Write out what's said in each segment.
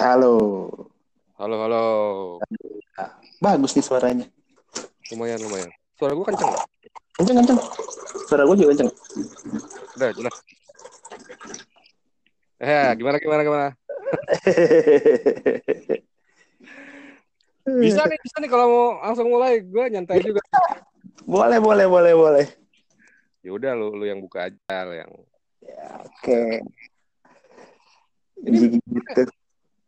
Halo. Halo, halo. Bagus nih suaranya. Lumayan, lumayan. Suara gue kenceng nggak? Kenceng, kenceng. Suara gue juga kenceng. Udah, jelas. Eh, gimana, gimana, gimana? Bisa nih, bisa nih kalau mau langsung mulai. Gue nyantai juga. boleh, boleh, boleh, boleh. Ya udah, lu, lu yang buka aja, lu yang. Oke. Ini Gitu.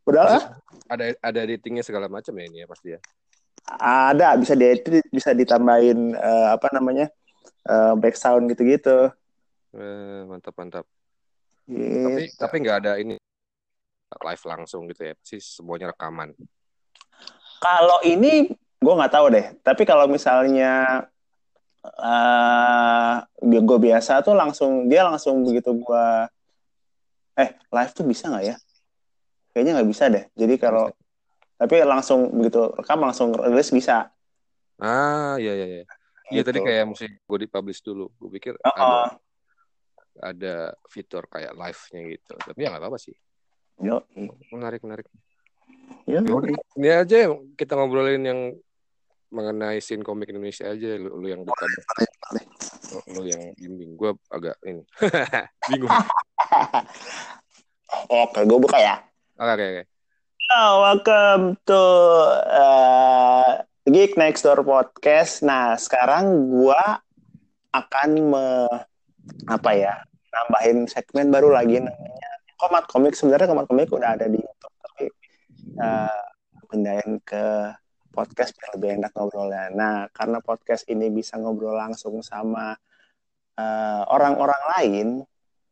Udah lah. ada ada editingnya segala macam ya ini ya pasti ya. Ada, bisa diedit, bisa ditambahin eh, apa namanya? eh, back sound gitu-gitu. Eh, mantap, mantap. Gitu. Tapi tapi nggak ada ini live langsung gitu ya. Sih semuanya rekaman. Kalau ini gue nggak tahu deh. Tapi kalau misalnya eh gue biasa tuh langsung dia langsung begitu gue eh live tuh bisa nggak ya? Kayaknya nggak bisa deh. Jadi kalau tapi langsung begitu rekam langsung rilis bisa. Ah, iya, iya, iya. Iya Gitu. tadi kayak mesti gue dipublish dulu. Gue pikir Oh, oh. ada ada fitur kayak live-nya gitu. Tapi ya nggak apa-apa sih. Yo, Menarik, menarik. yo. Ya ini aja kita ngobrolin yang mengenai scene komik Indonesia aja lu, lu yang buka Boleh. lu yang bimbing gue agak ini bingung Oke, gue buka ya. Oke oke oke Oh, welcome to uh, Geek Next Door Podcast. Nah, sekarang gua akan me, apa ya, nambahin segmen baru lagi namanya Komat Komik. Sebenarnya Komat Komik udah ada di YouTube, tapi uh, ke podcast biar lebih enak ngobrolnya. Nah, karena podcast ini bisa ngobrol langsung sama uh, orang-orang lain,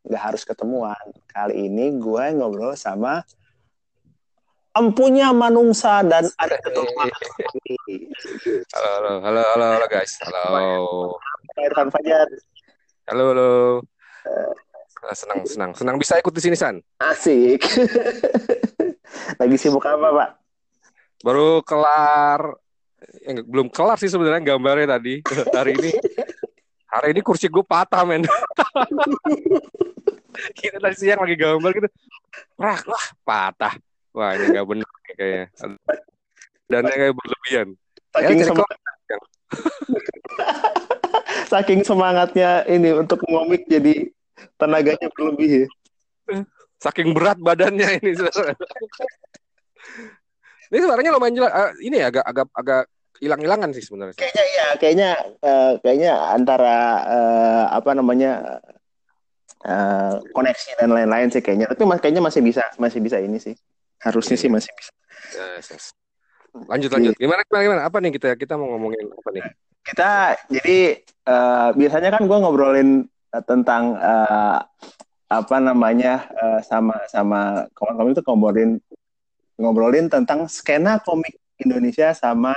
nggak harus ketemuan. Kali ini gue ngobrol sama empunya manungsa dan ada ketua halo halo halo halo halo guys. Halo. Irfan Fajar. Halo halo. Senang senang senang. Bisa ikut di sini san? Asik. Lagi sibuk apa pak? Baru kelar. Eh, belum kelar sih sebenarnya gambarnya tadi hari ini. Hari ini kursi gue patah men. Kita tadi siang lagi gambar gitu. Wah wah patah wah ini nggak benar nih kayaknya. Dan kayak berlebihan saking, Ya, saking semangatnya ini untuk ngomik jadi tenaganya berlebih ya. Saking berat badannya ini. Ini suaranya lumayan jelas. Eh, ini ya, agak agak agak hilang-hilangan sih sebenarnya. Kayaknya iya kayaknya eh, kayaknya antara eh, apa namanya eh, koneksi dan lain-lain sih kayaknya. Tapi mas kayaknya masih bisa masih bisa ini sih harusnya Iya. sih masih bisa. Yes, yes. lanjut lanjut. Gimana gimana gimana? Apa nih kita kita mau ngomongin apa nih? Kita jadi eh, biasanya kan gue ngobrolin eh, tentang eh, apa namanya eh, sama sama kawan-kawan itu ngobrolin ngobrolin tentang skena komik Indonesia sama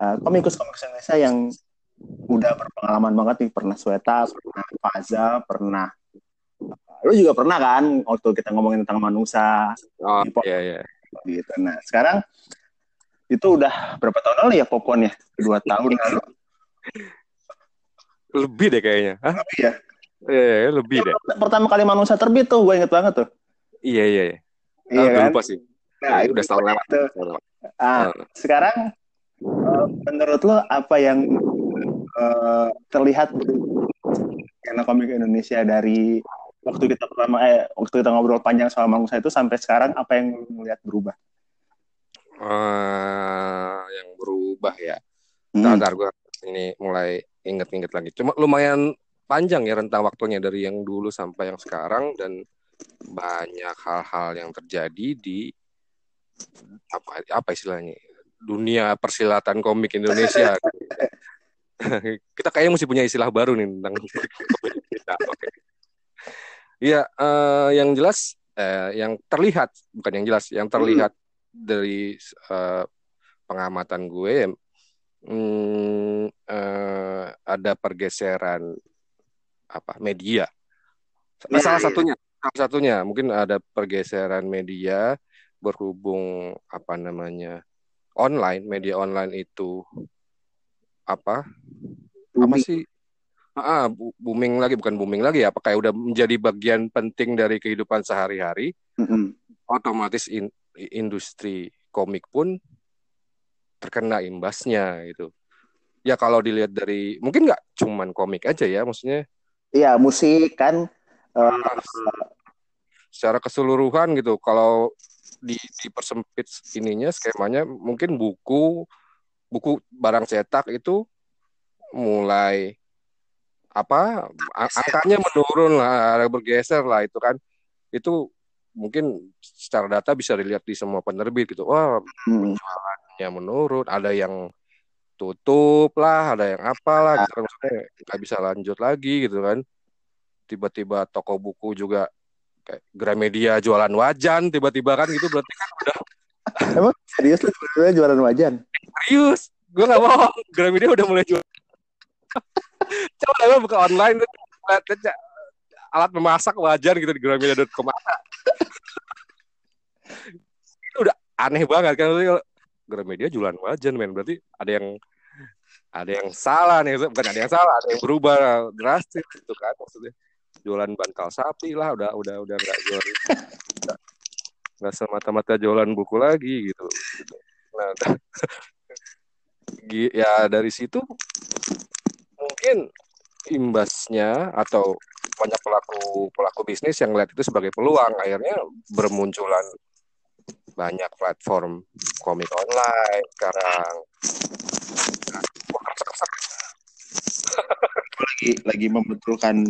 eh, komikus-komikus Indonesia yang udah berpengalaman banget nih. Pernah Sweta, pernah Faza, pernah lu juga pernah kan waktu kita ngomongin tentang Manusa oh iya iya gitu. Nah sekarang itu udah berapa tahun lalu ya Popon ya? Dua tahun lalu. lebih deh kayaknya Hah? Lebih ya? Iya, iya, lebih deh pertama kali manusia terbit tuh gue inget banget tuh iya iya iya iya udah kan lupa sih nah, udah setahun lewat itu. Setahun lewat. ah, Ah. sekarang eh, menurut lo apa yang eh, terlihat karena komik Indonesia dari waktu kita pertama eh waktu kita ngobrol panjang soal manusia itu sampai sekarang apa yang melihat berubah Eh, yang berubah ya Hmm. Ntar, gue ini mulai inget-inget lagi. Cuma lumayan panjang ya rentang waktunya dari yang dulu sampai yang sekarang dan banyak hal-hal yang terjadi di apa apa istilahnya dunia persilatan komik Indonesia. Kita kayaknya mesti punya istilah baru nih tentang komik kita. Oke. Iya, eh, yang jelas eh, yang terlihat bukan yang jelas, yang terlihat dari eh, pengamatan gue hmm, eh, ada pergeseran apa media. Ya, salah ya. satunya, salah satunya mungkin ada pergeseran media berhubung apa namanya online, media online itu apa apa sih? Ah, booming lagi bukan booming lagi ya, apa kayak udah menjadi bagian penting dari kehidupan sehari-hari Mm-mm. otomatis in- industri komik pun terkena imbasnya gitu. Ya kalau dilihat dari mungkin nggak cuman komik aja ya, maksudnya. Iya musik kan. Uh, secara keseluruhan gitu. Kalau di dipersempit ininya skemanya mungkin buku buku barang cetak itu mulai apa angkanya menurun lah bergeser lah itu kan. Itu mungkin secara data bisa dilihat di semua penerbit gitu. Wah hmm. penjualannya menurun ada yang tutup lah ada yang apalah gitu kan. Maksudnya nggak bisa lanjut lagi gitu kan. Tiba-tiba toko buku juga kayak Gramedia jualan wajan tiba-tiba kan gitu berarti kan udah emang serius lu jualan wajan? Serius? Gue gak mau Gramedia udah mulai jual coba lah buka online alat memasak wajan gitu di gramedia.com itu udah aneh banget kan Gramedia jualan wajan men. Berarti ada yang ada yang salah nih bukan ada yang salah ada yang berubah drastis gitu kan maksudnya. Jualan bantal sapi lah udah udah udah nggak jual nggak semata-mata jualan buku lagi gitu. Nah ya dari situ mungkin imbasnya atau banyak pelaku pelaku bisnis yang melihat itu sebagai peluang. Akhirnya bermunculan banyak platform komik online sekarang. Lagi lagi membetulkan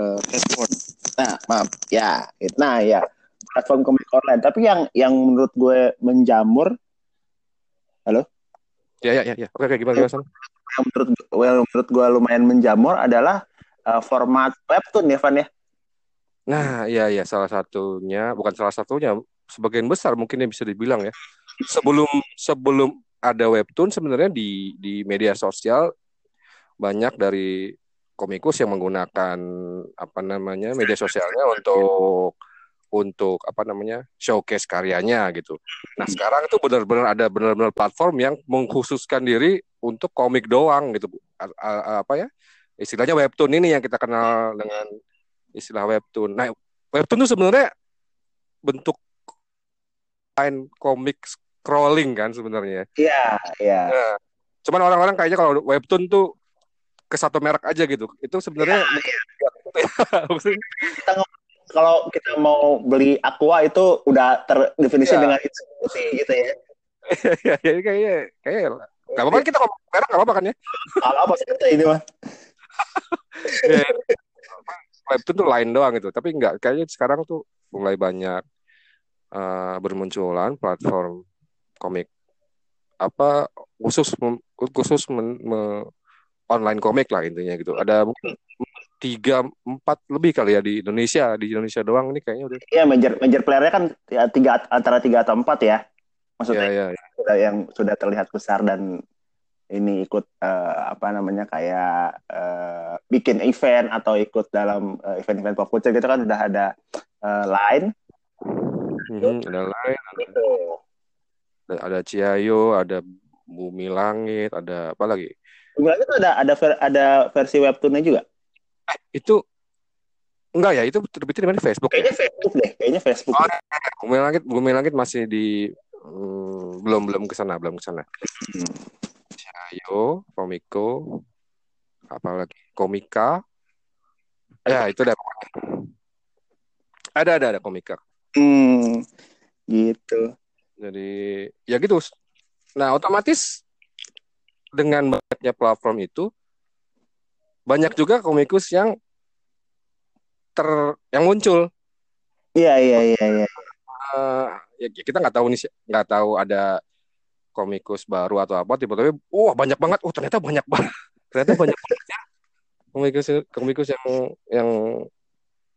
uh, Facebook nah maaf. Ya nah ya. Platform komik online. Tapi yang yang menurut gue menjamur halo? Ya ya ya, ya. oke oke. Gimana gimana yang menurut well, menurut gue lumayan menjamur adalah uh, format webtoon ya Van ya. Nah, iya iya salah satunya, bukan salah satunya, sebagian besar mungkin yang bisa dibilang ya. Sebelum sebelum ada webtoon sebenarnya di di media sosial banyak dari komikus yang menggunakan apa namanya media sosialnya untuk untuk apa namanya showcase karyanya gitu. Nah sekarang itu benar-benar ada benar-benar platform yang mengkhususkan diri untuk komik doang gitu, apa ya istilahnya webtoon ini yang kita kenal dengan istilah webtoon. Nah webtoon itu sebenarnya bentuk lain komik scrolling kan sebenarnya. Iya iya. Nah, cuman orang-orang kayaknya kalau webtoon tuh ke satu merek aja gitu. Itu sebenarnya ya, ya. kita kalau kita mau beli aqua itu udah terdefinisi ya. dengan institusi gitu ya. Iya, iya, kayaknya kayaknya nggak apa-apa kita ngomong merek nggak apa-apa kan ya? Kalau apa sih ini mah? ya, itu tuh lain doang gitu, tapi nggak kayaknya sekarang tuh mulai banyak uh, bermunculan platform komik apa khusus khusus men, me, online komik lah intinya gitu. Ada mungkin tiga empat lebih kali ya di Indonesia di Indonesia doang ini kayaknya udah iya major major playernya kan ya, tiga antara tiga atau empat ya maksudnya ya, ya, ya. yang sudah terlihat besar dan ini ikut uh, apa namanya kayak uh, bikin event atau ikut dalam uh, event-event pop culture gitu kan udah ada uh, line hmm, ada line ada, gitu. ada ada Ciayo ada Bumi Langit ada apa lagi Bumi Langit ada ada ada versi webtoonnya juga itu enggak ya itu terbitnya di mana Facebook kayaknya ya? Facebook deh kayaknya Facebook oh, Bumi Langit Bumi Langit masih di hmm, belum belum ke sana belum ke sana hmm. Ayo Komiko apalagi Komika ya itu ada ada ada ada Komika hmm, gitu jadi ya gitu nah otomatis dengan banyaknya platform itu banyak juga komikus yang ter yang muncul. Iya iya iya. iya. Uh, ya kita nggak tahu nih nggak tahu ada komikus baru atau apa tiba-tiba wah banyak banget. Oh ternyata banyak banget. Ternyata banyak banget ya. Komikus komikus yang yang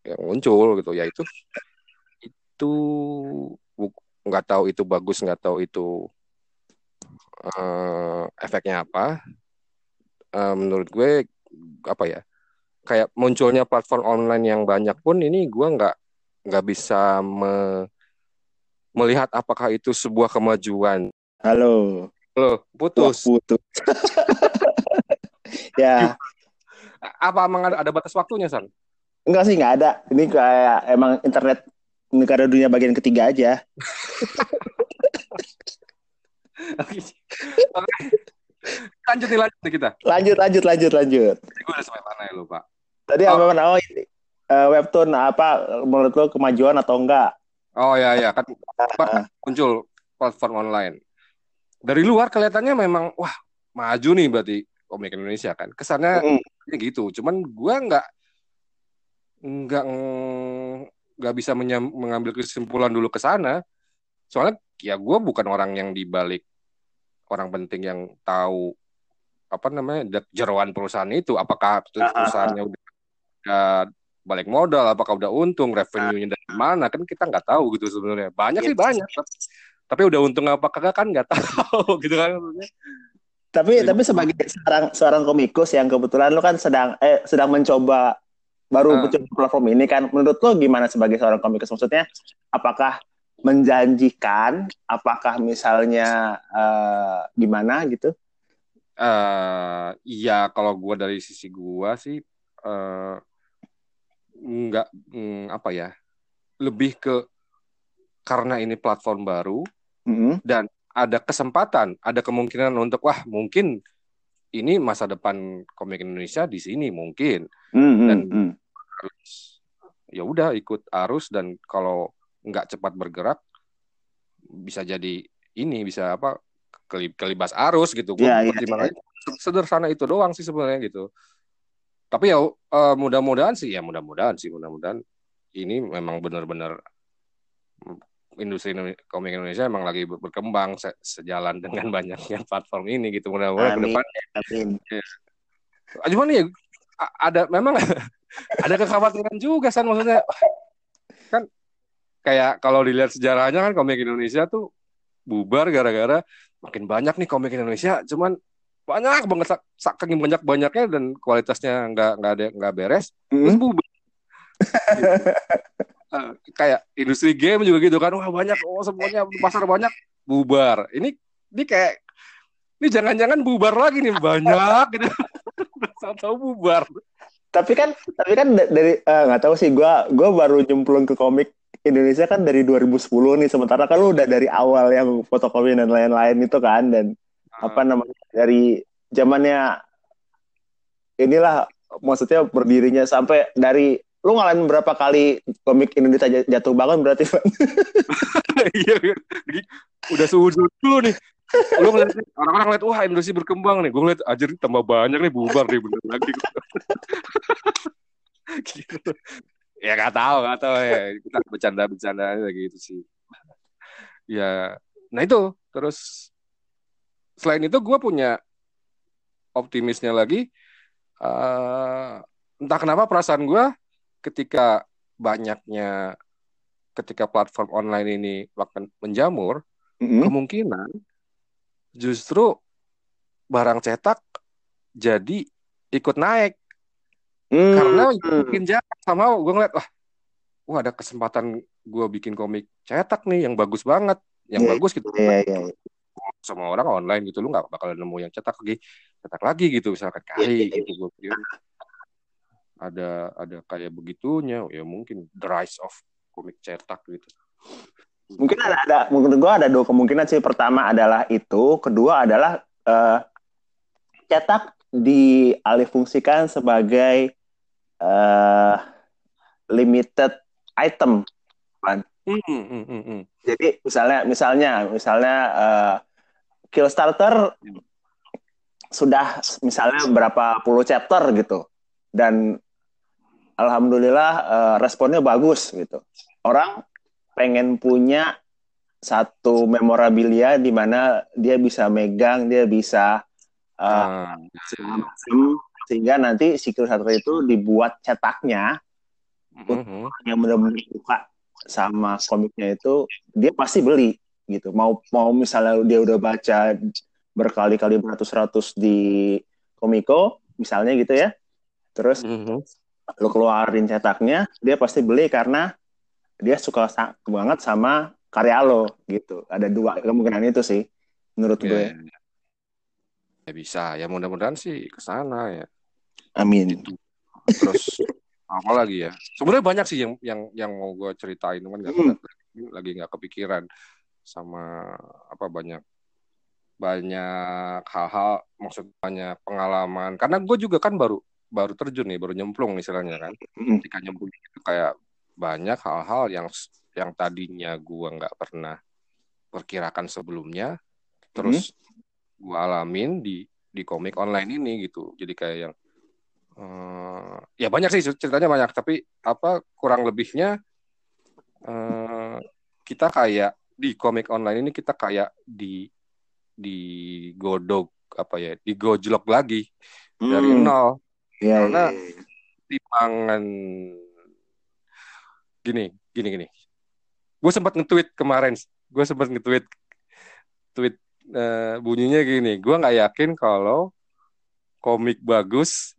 yang muncul gitu. Ya itu itu nggak tahu itu bagus nggak tahu itu uh, efeknya apa. Uh, menurut gue apa ya kayak munculnya platform online yang banyak pun ini gue nggak nggak bisa me, melihat apakah itu sebuah kemajuan. Halo. Halo, putus. Wah, putus. ya. Apa emang ada, ada batas waktunya, San? Enggak sih, nggak ada. Ini kayak emang internet negara dunia bagian ketiga aja. Oke. Lanjut nih, lanjut nih kita. Lanjut, lanjut, lanjut, lanjut. Tadi gue udah sampai mana ya lupa. Tadi Oh. apa? Oh, ini. Eh, webtoon apa menurut lo kemajuan atau enggak? Oh ya ya kan Ah, muncul platform online. Dari luar kelihatannya memang wah maju nih berarti komik Indonesia kan. Kesannya mm, gitu. Cuman gua nggak nggak nggak bisa menyam- mengambil kesimpulan dulu ke sana. Soalnya ya gua bukan orang yang dibalik orang penting yang tahu apa namanya jeroan perusahaan itu. Apakah Ah, ah, ah. perusahaannya udah, udah balik modal, apakah udah untung, revenue-nya dari mana kan kita nggak tahu gitu sebenarnya. Banyak Iya. sih banyak, tapi udah untung apa kagak kan nggak tahu gitu kan. maksudnya. Tapi Jadi- tapi sebagai seorang seorang komikus yang kebetulan lo kan sedang eh sedang mencoba baru Ah. mencoba platform ini kan menurut lo gimana sebagai seorang komikus maksudnya apakah menjanjikan apakah misalnya eh, gimana gitu eh iya kalau gua dari sisi gua sih eh nggak mm, apa ya lebih ke karena ini platform baru Mm-mm. dan ada kesempatan ada kemungkinan untuk wah mungkin ini masa depan komik Indonesia di sini mungkin. Mm, mm, Dan- mm. harus ya udah ikut arus dan kalau nggak cepat bergerak bisa jadi ini bisa apa kelib- kelibas arus gitu. Gue Iya, iya, pertimbangannya sederhana itu doang sih sebenarnya gitu tapi ya eh, mudah-mudahan sih ya mudah-mudahan sih mudah-mudahan ini memang benar-benar mm, industri komik Indonesia emang lagi ber- berkembang se- sejalan dengan banyaknya platform ini gitu mudah-mudahan ke Amin. depan Amin. Ah, cuman ya ada memang ada kekhawatiran juga san maksudnya kan kayak kalau dilihat sejarahnya kan komik Indonesia tuh bubar gara-gara makin banyak nih komik Indonesia cuman banyak banget sak- saking banyak banyaknya dan kualitasnya nggak nggak ada nggak beres. Terus Mm. bubar Gitu. Eh, kayak industri game juga gitu kan. Wah banyak. Oh semuanya pasar banyak. Bubar. Ini ini kayak ini jangan-jangan bubar lagi nih. Banyak gitu. Tahu bubar. Tapi kan tapi kan da- dari eh, nggak tahu sih. Gua gua baru nyemplung ke komik Indonesia kan dari 2010 nih. Sementara kan lu udah dari awal yang fotokopi dan lain-lain itu kan. Dan apa namanya dari zamannya inilah maksudnya berdirinya sampai dari lu ngalamin berapa kali komik Indonesia jat- jatuh bangun berarti? Iya, udah sujud dulu nih. Lu ngeliat orang-orang ngeliat, wah industri berkembang nih. Gue ngeliat, ajar tambah banyak nih, bubar nih bener lagi. gitu. Ya gak tahu, gak tahu ya. Kita bercanda-bercanda aja gitu sih. Ya, nah itu. Terus, selain itu gue punya optimisnya lagi. eh, entah kenapa perasaan gue ketika banyaknya ketika platform online ini akan menjamur, Mm-mm. kemungkinan justru barang cetak jadi ikut naik Hmm. karena makin jarang sama gue ngeliat wah wah ada kesempatan gue bikin komik cetak nih yang bagus banget yang Iya, bagus gitu Iya, iya, iya. Sama orang online gitu lu nggak bakal nemu yang cetak lagi cetak lagi gitu misalkan Iya, kali iya, gitu gue pikir ada ada kayak begitunya ya mungkin the rise of komik cetak gitu Mungkin ada, ada menurut gua ada dua kemungkinan sih. Pertama adalah itu, kedua adalah eh, cetak dialihfungsikan sebagai eh, limited item. Hmm, hmm, hmm, hmm. Jadi misalnya misalnya misalnya eh, Killstarter sudah misalnya berapa puluh chapter gitu. Dan alhamdulillah eh, responnya bagus gitu. Orang pengen punya satu memorabilia di mana dia bisa megang, dia bisa segala macam sehingga nanti si Killstarter itu dibuat cetaknya. Mhm. yang benar-benar suka sama komiknya itu dia pasti beli gitu mau mau misalnya dia udah baca berkali-kali beratus-ratus di Komiko misalnya gitu ya terus Mhm. lu keluarin cetaknya dia pasti beli karena dia suka banget sama karya lo gitu ada dua kemungkinan itu sih menurut Ya, gue ya, ya. Ya bisa, ya mudah-mudahan sih ke sana ya. amin Gitu. Terus apa lagi ya sebenarnya banyak sih yang yang yang mau gue ceritain cuman Hmm. lagi nggak kepikiran sama apa banyak banyak hal-hal maksud banyak pengalaman. Karena gue juga kan baru baru terjun nih baru nyemplung istilahnya kan. Mm. ketika nyemplung itu kayak banyak hal-hal yang yang tadinya gue nggak pernah perkirakan sebelumnya terus gue alamin di di komik online ini gitu. Jadi kayak yang eh, ya banyak sih ceritanya banyak. Tapi apa kurang lebihnya eh, kita kayak di komik online ini kita kayak di digodok apa ya digojlok lagi dari Hmm. nol Iya, Karena- iya. timbangan gini gini gini gue sempat nge-tweet kemarin gue sempat nge-tweet tweet eh, bunyinya gini gue nggak yakin kalau komik bagus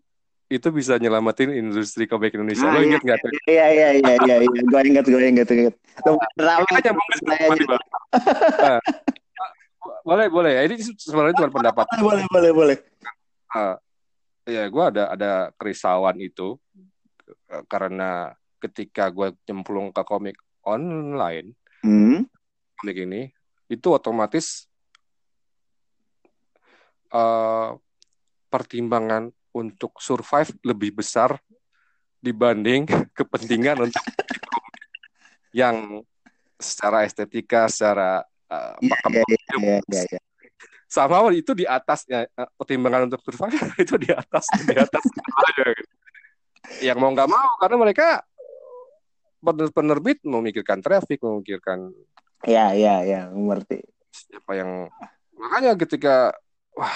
itu bisa nyelamatin industri komik Indonesia Ah, lo iya, inget nggak tuh Iya iya iya iya iya. Gue inget gue inget gue inget. Nyambung ke situ, saya Mari, Bang. Nah, boleh boleh ini sebenarnya cuma pendapat boleh boleh boleh. ya gue ada ada kerisauan itu eh, karena ketika gue nyemplung ke komik online Hmm. komik ini itu otomatis eh, pertimbangan untuk survive lebih besar dibanding kepentingan untuk yang secara estetika, secara iya komiknya iya iya. iya. sama itu di atasnya eh, pertimbangan untuk survive itu di atas di atas aja gitu. yang mau nggak mau karena mereka pener- penerbit memikirkan traffic memikirkan Iya iya iya. Mengerti. siapa yang makanya ketika wah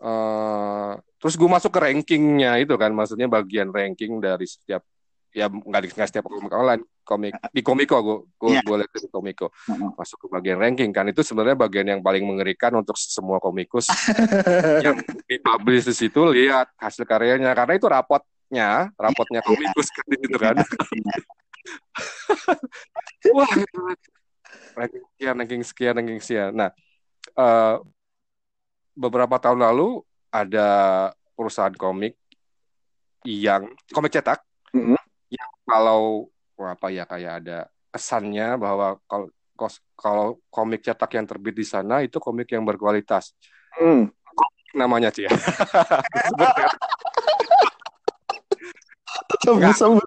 eh, terus gue masuk ke rankingnya itu kan maksudnya bagian ranking dari setiap ya nggak di nggak setiap komik online komik di komiko gue gue Iya. gue lihat di komiko. Masuk ke bagian ranking kan itu sebenarnya bagian yang paling mengerikan untuk semua komikus yang dipublish di situ lihat hasil karyanya. Karena itu rapotnya rapotnya komikus kan gitu kan. Wah gitu. ranking sekian ranking sekian ranking sekian. Nah eh, beberapa tahun lalu ada perusahaan komik yang komik cetak Mhm. yang kalau apa ya kayak ada kesannya bahwa kalau kalau komik cetak yang terbit di sana itu komik yang berkualitas Hmm. namanya sih ya Sebut sebut.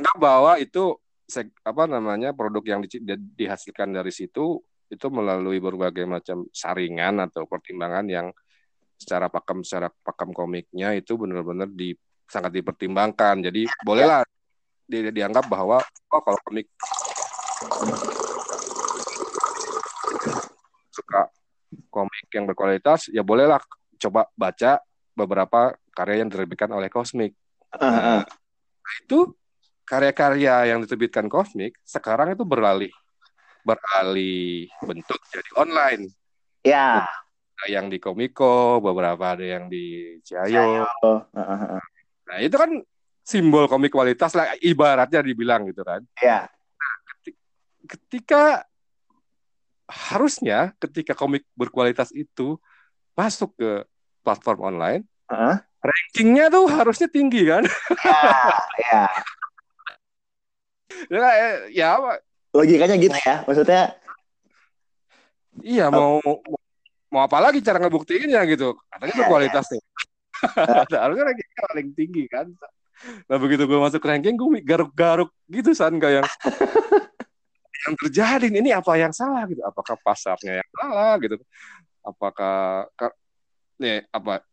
anggap bahwa itu seg- apa namanya produk yang di- di- dihasilkan dari situ itu melalui berbagai macam saringan atau pertimbangan yang secara pakem secara pakem komiknya itu benar-benar di sangat dipertimbangkan. Jadi bolehlah di, dianggap bahwa oh kalau komik suka komik yang berkualitas ya bolehlah coba baca beberapa karya yang diterbitkan oleh Cosmic Heeh. itu karya-karya yang diterbitkan Cosmic sekarang itu beralih beralih bentuk jadi online. Ya. Ada yang di Komiko, beberapa ada yang di Ciayo. Nah, itu kan simbol komik kualitas lah ibaratnya dibilang gitu kan. Ya. Ketika harusnya ketika komik berkualitas itu masuk ke platform online, Heeh. rankingnya tuh harusnya tinggi kan. Ya. ya, ya apa? Logikanya gitu ya. Maksudnya Iya mau mau apa lagi cara ngebuktiinnya gitu. Katanya Iya, berkualitas nih. Harusnya rankingnya paling tinggi kan. Nah begitu gue masuk ranking gue garuk-garuk gitu san kayak yang yang terjadi ini apa yang salah gitu. Apakah pasarnya yang salah gitu? Apakah ka- nih apa?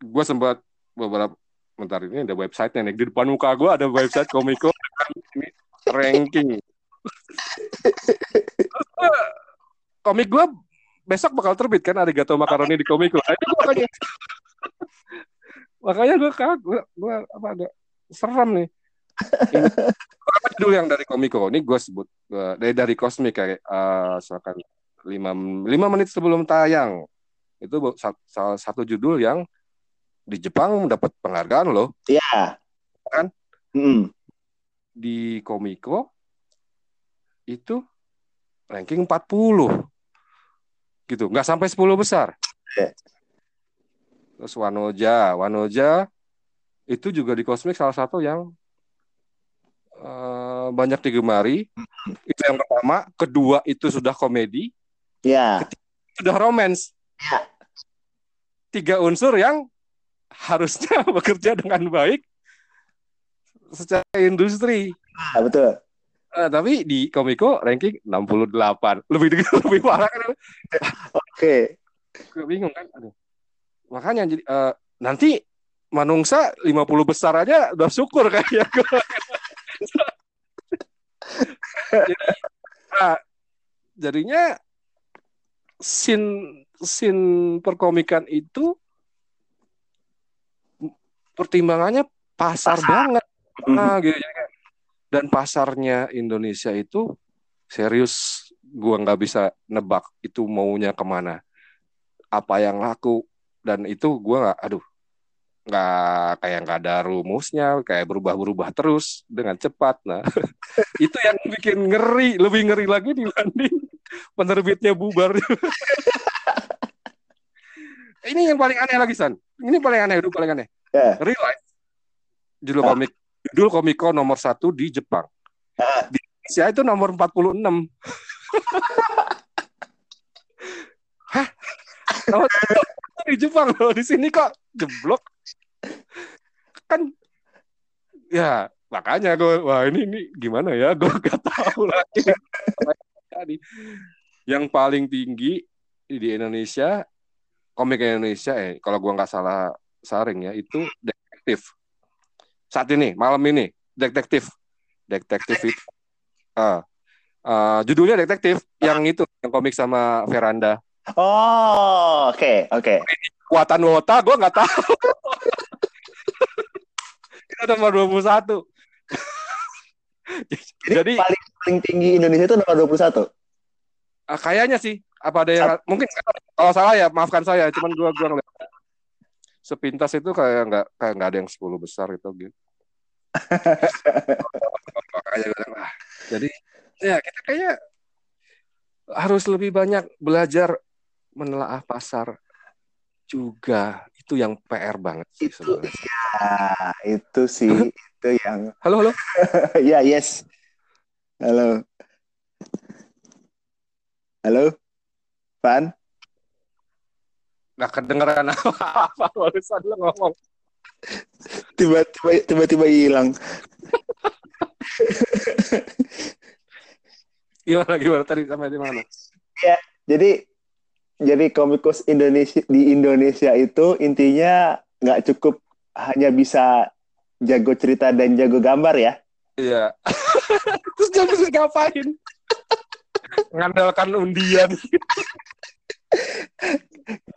Gue sempat beberapa bentar ini ada websitenya nih di depan muka gue ada website Komiko ini ranking. Komik gue besok bakal terbit kan Arigato Makaroni di itu gua makanya makanya gue kagak gue, gue apa agak seram nih. Ini, apa judul yang dari Komiko? Ini gue sebut dari dari Cosmic kayak eh silakan lima lima menit sebelum tayang itu salah satu judul yang di Jepang mendapat penghargaan loh ya. Kan? Hmm. di Komiko itu ranking 40 gitu nggak sampai 10 besar. Iya. terus Wanoja Wanoja itu juga di kosmik salah satu yang uh, banyak digemari. Itu yang pertama kedua itu sudah komedi ya sudah romance. Ya tiga unsur yang harusnya bekerja dengan baik secara industri. Ah, betul Uh, tapi di Komiko ranking 68. Lebih lebih parah kan. Oke. Okay. Gue bingung kan. Aduh. Makanya jadi uh, nanti Manungsa 50 besar aja udah syukur kayaknya. jadi nah, jadinya sin sin perkomikan itu pertimbangannya pasar, pasar. banget. Nah, gitu dan pasarnya Indonesia itu serius gua nggak bisa nebak itu maunya ke mana. Apa yang laku. Dan itu gua nggak aduh nggak kayak nggak ada rumusnya kayak berubah-berubah terus dengan cepat. Nah itu yang bikin ngeri lebih ngeri lagi dibanding penerbitnya bubar. Ini yang paling aneh lagi san. Ini paling aneh itu paling aneh. Yeah. real life. Judul komik judul komiko nomor satu di Jepang. Ah. Di Indonesia itu nomor 46. Hah? Nomor di Jepang loh. Di sini kok jeblok. Kan ya makanya gue wah ini ini gimana ya gue gak tahu lagi yang paling tinggi di Indonesia komik Indonesia eh kalau gue nggak salah saring ya itu detektif saat ini malam ini. Detektif. Detektif itu. Uh, uh, judulnya detektif yang itu yang komik sama Veranda. Oh oke okay, oke. Okay. kuatan wota gue nggak tahu. Itu nomor 21 jadi, jadi paling paling tinggi Indonesia itu nomor 21 uh, kayaknya sih. Apa ada yang Sat mungkin kalau salah ya maafkan saya cuman gue gue ngeliat sepintas itu kayak nggak kayak nggak ada yang 10 besar itu gitu. Jadi ya kita kayak harus lebih banyak belajar menelaah pasar juga. Itu yang PR banget sih itu sebenarnya. ya itu sih itu yang halo halo. Ya yes. Halo. Halo Pan nggak kedengeran apa-apa barusan lo ngomong. Tiba-tiba tiba-tiba hilang. Gimana gimana? Tadi sampai di mana? Ya jadi jadi komikus Indonesia di Indonesia itu intinya nggak cukup hanya bisa jago cerita dan jago gambar ya. Iya. Terus bisa ngapain? Ngandalkan undian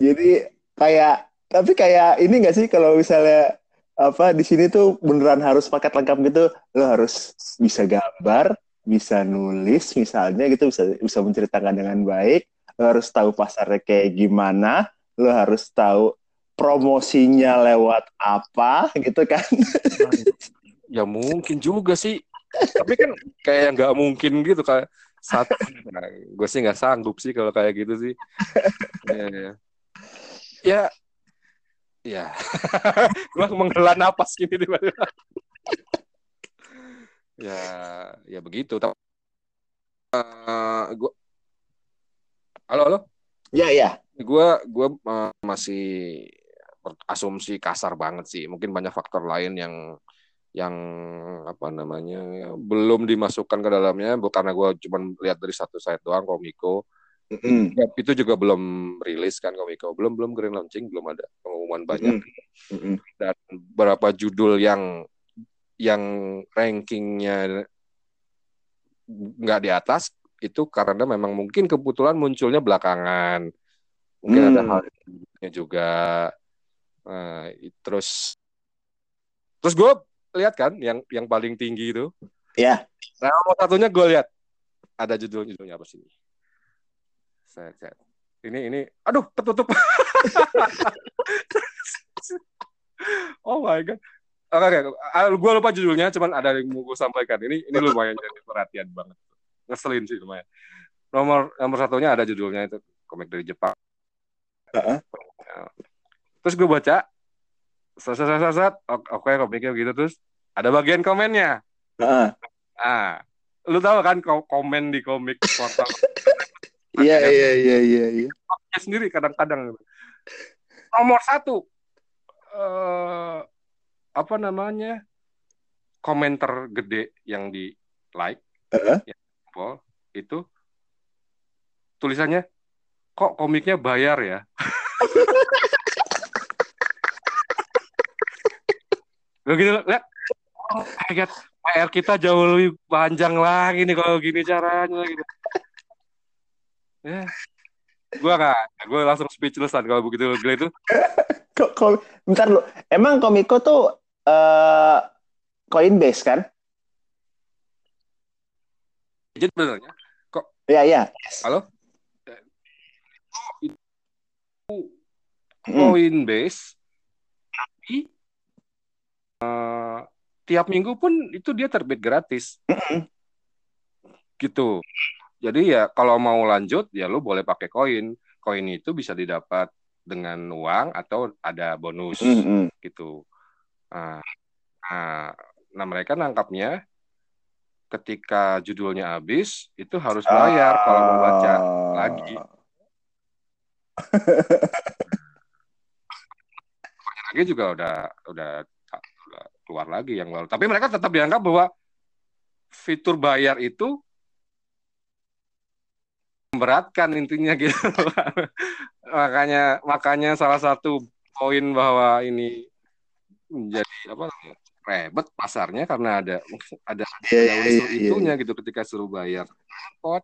jadi kayak tapi kayak ini gak sih kalau misalnya apa di sini tuh beneran harus paket lengkap gitu. Lo harus bisa gambar bisa nulis misalnya gitu bisa bisa menceritakan dengan baik. Lo harus tahu pasarnya kayak gimana. Lo harus tahu promosinya lewat apa gitu kan. Ya mungkin juga sih. Tapi kan kayak nggak mungkin gitu kayak satu nah, gue sih nggak sanggup sih kalau kayak gitu sih. Ya, ya. Ya Ya. gua menghela napas gini tiba-tiba. ya, ya begitu. Uh, gua Halo, halo. Ya, ya. Gua gua uh, masih asumsi kasar banget sih. Mungkin banyak faktor lain yang yang apa namanya belum dimasukkan ke dalamnya karena gue cuma lihat dari satu site doang komiko Mm-hmm. Itu juga belum rilis kan Komiko, belum belum grand launching, belum ada pengumuman banyak. Mm-hmm. Dan berapa judul yang yang rankingnya nggak di atas itu karena memang mungkin kebetulan munculnya belakangan. Mungkin mm. ada hal juga. Nah, terus terus gue lihat kan yang yang paling tinggi itu. Ya. Yeah. Nah, satunya gue lihat ada judul-judulnya apa sih? Set, set. Ini ini aduh tertutup. oh my god. Oke, okay, okay. Ah, gue lupa judulnya, cuman ada yang mau gue sampaikan. Ini ini lumayan jadi perhatian banget. Ngeselin sih lumayan. Nomor nomor satunya ada judulnya itu komik dari Jepang. Uh -huh. terus gue baca set oke okay, komiknya begitu terus ada bagian komennya Heeh. ah lu tahu kan ko- komen di komik portal Iya iya iya iya iya. komiknya sendiri kadang-kadang. Nomor satu eh apa namanya? Komentar gede yang di like Heeh. yang jempol, itu tulisannya kok komiknya bayar ya? Begitu lihat oh my God, PR kita jauh lebih panjang lagi nih kalau gini caranya gitu ya gue gak gue langsung speechless kan kalau begitu gila itu Kok kok bentar lu. Emang Komiko tuh eh Coinbase kan? jadi benernya Iya iya. halo Hmm. Coinbase tapi eh, tiap minggu pun itu dia terbit gratis Mm-mm. gitu jadi ya kalau mau lanjut ya lu boleh pakai koin koin itu bisa didapat dengan uang atau ada bonus Mm-mm. gitu nah, nah, nah mereka nangkapnya ketika judulnya habis itu harus bayar kalau mau baca Ah. lagi. lagi juga udah udah udah keluar lagi yang baru. Tapi mereka tetap dianggap bahwa fitur bayar itu memberatkan intinya gitu. makanya makanya salah satu poin bahwa ini menjadi apa ribet pasarnya karena ada ada Iya, ada iya, unsur iya, itunya gitu ketika suruh bayar repot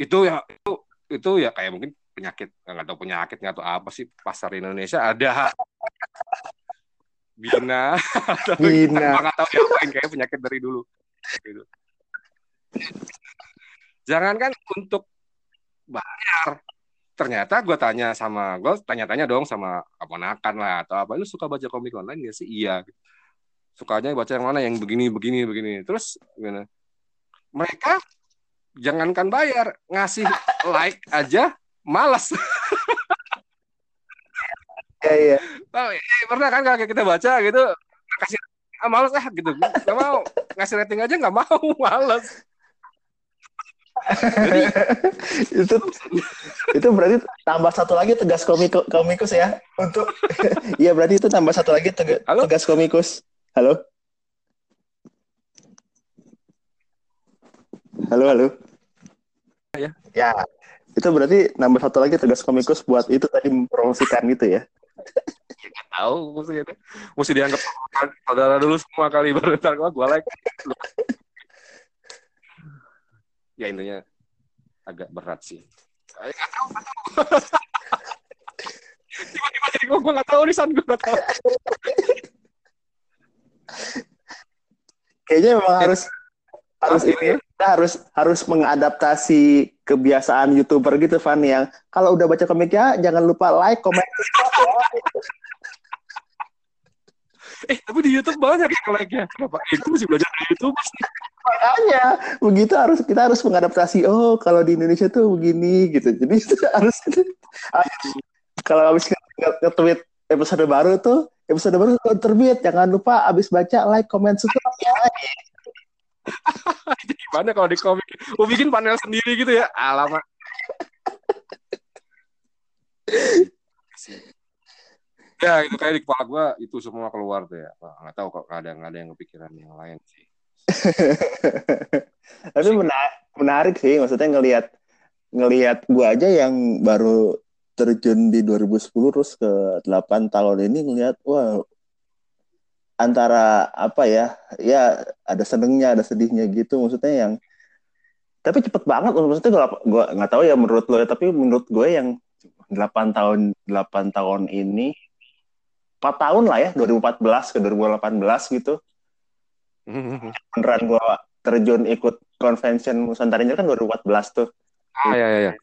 itu ya itu itu ya kayak mungkin penyakit nggak tahu penyakit nggak tahu apa sih pasar Indonesia ada bina Bina. nggak tahu diapain kayak penyakit dari dulu gitu. Jangankan untuk bayar. Ternyata gue tanya sama gue tanya-tanya dong sama keponakan lah atau apa. Lu suka baca komik online ya sih? Iya. Sukanya baca yang mana? Yang begini begini begini. Terus gimana? Mereka jangankan bayar ngasih like aja malas Iya iya. Oh, eh, pernah kan kalau kita baca gitu? Kasih ah, malas ah gitu. Nggak mau. Ngasih rating aja nggak mau malas jadi itu itu berarti tambah satu lagi tegas komiko, komikus ya. Untuk iya berarti itu tambah satu lagi tega- Halo? tegas komikus. Halo? Halo halo? Ya. ya itu berarti nambah satu lagi tegas komikus buat itu tadi mempromosikan gitu ya. Tahu mesti mesti dianggap saudara dulu semua kali baru ntar gua like ya intinya agak berat sih. Saya nggak tahu nggak tahu. Tiba-tiba jadi gua nggak tahu nih san gua nggak tahu. Kayaknya memang harus harus ini kita harus harus mengadaptasi kebiasaan youtuber gitu Van yang kalau udah baca komiknya jangan lupa like komen eh tapi di YouTube banyak ya like-nya kenapa? Itu mesti belajar dari YouTube makanya begitu harus kita harus mengadaptasi oh kalau di Indonesia tuh begini gitu. Jadi itu harus kalau habis nge- nge- nge-tweet episode baru tuh episode baru tuh terbit. Jangan lupa habis baca like comment subscribe. Ya gimana kalau di komik? Mau bikin panel sendiri gitu ya? Alamak ya itu kayak di kepala gua itu semua keluar tuh ya. Nggak tahu kok nggak ada nggak ada yang kepikiran yang lain sih tapi menarik, menarik sih maksudnya ngelihat ngelihat gua aja yang baru terjun di 2010 terus ke 8 tahun ini ngelihat wah antara apa ya ya ada senengnya ada sedihnya gitu. Maksudnya yang tapi cepet banget maksudnya gua gua nggak tahu ya menurut lo ya tapi menurut gue yang 8 tahun 8 tahun ini 4 tahun lah ya 2014 ke 2018 gitu beneran gue terjun ikut convention Nusantara kan 2014 tuh. ah ya ya ya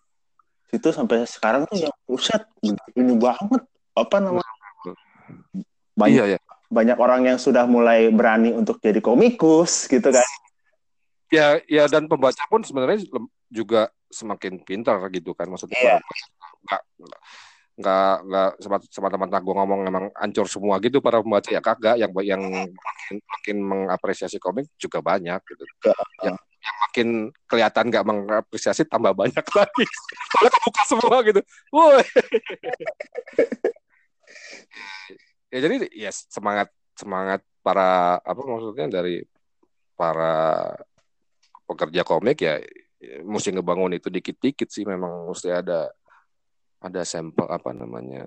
Itu sampai sekarang tuh yang buset ini banget apa namanya banyak iya ya banyak orang yang sudah mulai berani untuk jadi komikus gitu kan. ya ya dan pembaca pun sebenarnya juga semakin pintar gitu kan maksudnya Iya. nggak nggak nggak semata-mata gue ngomong emang ancur semua gitu para pembaca. Ya kagak yang yang makin makin mengapresiasi komik juga banyak gitu. Yang yang makin kelihatan nggak mengapresiasi tambah banyak lagi. Soalnya kebuka semua gitu. Woi. Ya jadi ya semangat semangat para apa maksudnya dari para pekerja komik ya mesti ngebangun itu dikit-dikit sih. Memang mesti ada ada sampel apa namanya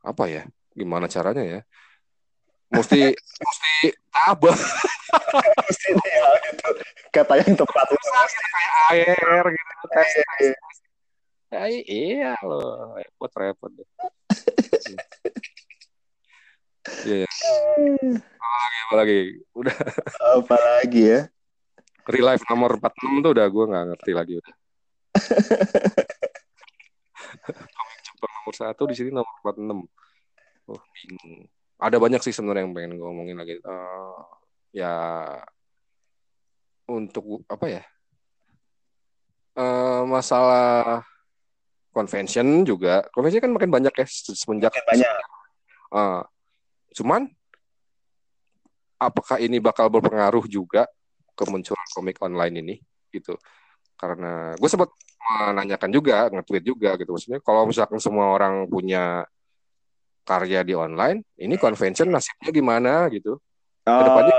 apa ya gimana caranya ya mesti mesti tabah mesti ya, gitu. kata yang tepat itu air gitu tes, tes, Ya, iya loh repot repot deh Iya. Yeah. Apalagi, apalagi. Udah. Apalagi ya. Relive nomor 46 tuh udah gue nggak ngerti lagi udah. Komik Jepang nomor satu di sini nomor 46. Oh, bingung. Ada banyak sih sebenarnya yang pengen gue ngomongin lagi. Uh, ya untuk apa ya? Uh, masalah convention juga. Convention kan makin banyak ya semenjak makin banyak. Uh, cuman apakah ini bakal berpengaruh juga kemunculan komik online ini gitu karena gue sempat menanyakan juga nge-tweet juga gitu. Maksudnya kalau misalkan semua orang punya karya di online ini convention nasibnya gimana gitu. Oh. ke depannya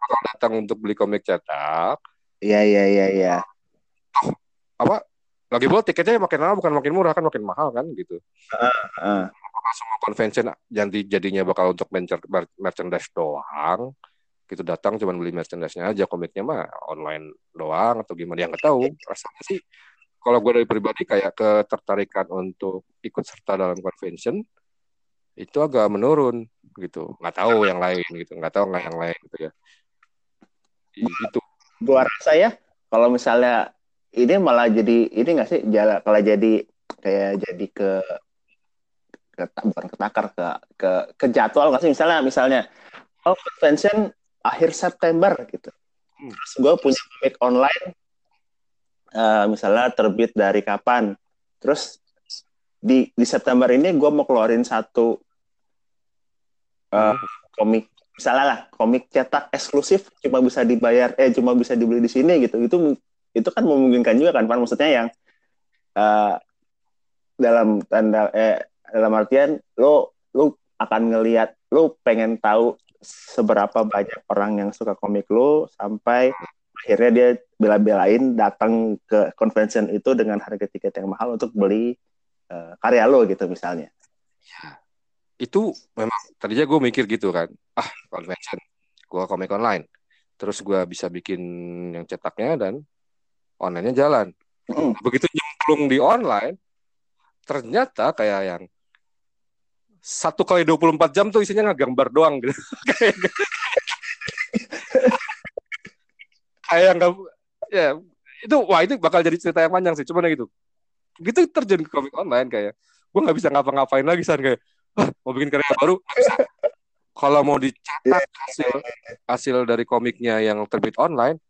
kalau datang untuk beli komik cetak iya iya iya iya. oh, apa? Lagi pula tiketnya makin lama bukan makin murah kan makin mahal kan gitu. Uh, uh. apakah semua convention jadi jadinya bakal untuk merchandise doang gitu datang cuma beli merchandise-nya aja komiknya mah online doang atau gimana yang nggak tahu. Rasanya sih kalau gue dari pribadi kayak ketertarikan untuk ikut serta dalam convention itu agak menurun gitu. Nggak tahu yang lain gitu. Nggak tahu nggak yang lain gitu ya. Itu gua rasa ya kalau misalnya ini malah jadi ini nggak sih jalan kalau jadi kayak jadi ke ke bukan ketakar ke ke ke jadwal nggak sih? Misalnya misalnya oh convention akhir September gitu. Hmm. Terus gue punya komik online, uh, misalnya terbit dari kapan. Terus di di September ini gue mau keluarin satu uh, komik, misalnya lah komik cetak eksklusif cuma bisa dibayar, eh cuma bisa dibeli di sini gitu. Itu itu kan memungkinkan juga kan, Pan? Maksudnya yang uh, dalam tanda eh dalam artian lo lo akan ngelihat lo pengen tahu seberapa banyak orang yang suka komik lo sampai akhirnya dia bela-belain datang ke convention itu dengan harga tiket yang mahal untuk beli uh, karya lo gitu misalnya. Ya, itu memang tadinya gue mikir gitu kan, ah convention, gue komik online, terus gue bisa bikin yang cetaknya dan onlinenya jalan. Mm. Begitu nyemplung di online, ternyata kayak yang satu kali 24 jam tuh isinya ngegambar doang gitu. kayak nggak ya itu wah itu bakal jadi cerita yang panjang sih cuman gitu gitu terjun ke komik online kayak gue nggak bisa ngapa-ngapain lagi san kayak mau bikin karya baru kalau mau dicatat hasil hasil dari komiknya yang terbit online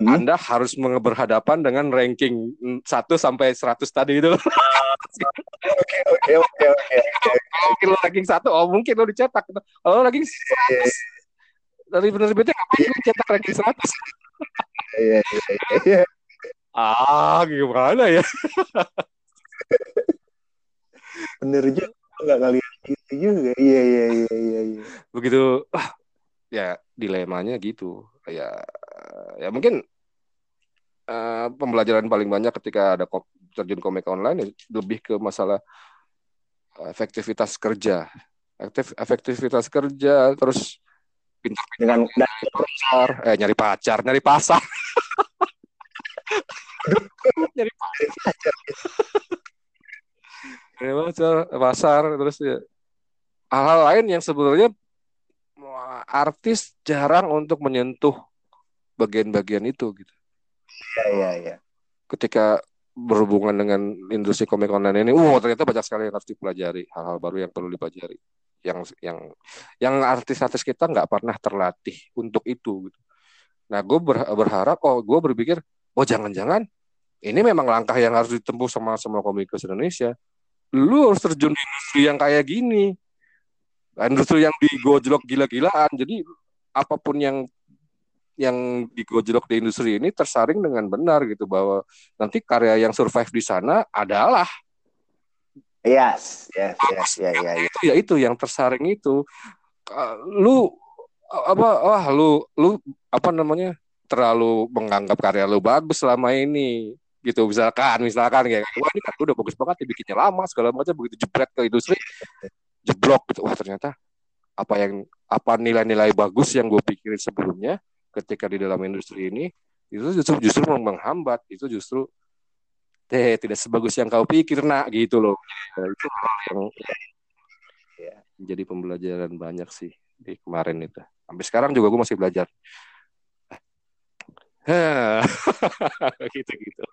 hmm? Anda harus berhadapan dengan ranking 1 sampai 100 tadi itu. Oke oke oke oke. Mungkin lo ranking satu, oh mungkin lo dicetak. Kalau lo ranking seratus, dari penerbitnya ngapain lo cetak ranking seratus? Iya iya iya. Ah gimana ya? Bener juga nggak ngeliat gitu juga. Iya iya iya iya. iya. Begitu, ah, ya dilemanya gitu. Ya ya mungkin uh, pembelajaran paling banyak ketika ada terjun komik online ya lebih ke masalah eh, efektivitas kerja. Efektif, efektivitas kerja terus pintar dengan nyari pacar eh nyari pacar nyari pasar. Nyari pacar nyari pasar pasar terus ya. Hal-hal lain yang sebenarnya artis jarang untuk menyentuh bagian-bagian itu gitu. Iya iya iya. Ketika berhubungan dengan industri komik online ini, wow ternyata banyak sekali yang harus dipelajari, hal-hal baru yang perlu dipelajari, yang yang yang artis-artis kita nggak pernah terlatih untuk itu. Gitu. Nah, gue berharap, oh gue berpikir, oh jangan-jangan ini memang langkah yang harus ditempuh sama semua komikus Indonesia lu harus terjun di industri yang kayak gini industri yang digojlok gila-gilaan jadi apa pun yang yang digojlok di industri ini tersaring dengan benar gitu bahwa nanti karya yang survive di sana adalah yes yes yes ya ya itu ya itu yang tersaring itu. Uh, lu apa wah lu lu apa namanya terlalu menganggap karya lu bagus selama ini gitu. Misalkan misalkan kayak wah ini kan udah bagus banget dibikinnya lama segala macam begitu jebret ke industri jeblok gitu. Wah ternyata apa yang apa nilai-nilai bagus yang gue pikirin sebelumnya ketika di dalam industri ini itu justru justru menghambat itu justru eh tidak sebagus yang kau pikir nak gitu loh. Nah, itu yang ya, jadi pembelajaran banyak sih di kemarin itu. Sampai sekarang juga gue masih belajar. Gitu gitu.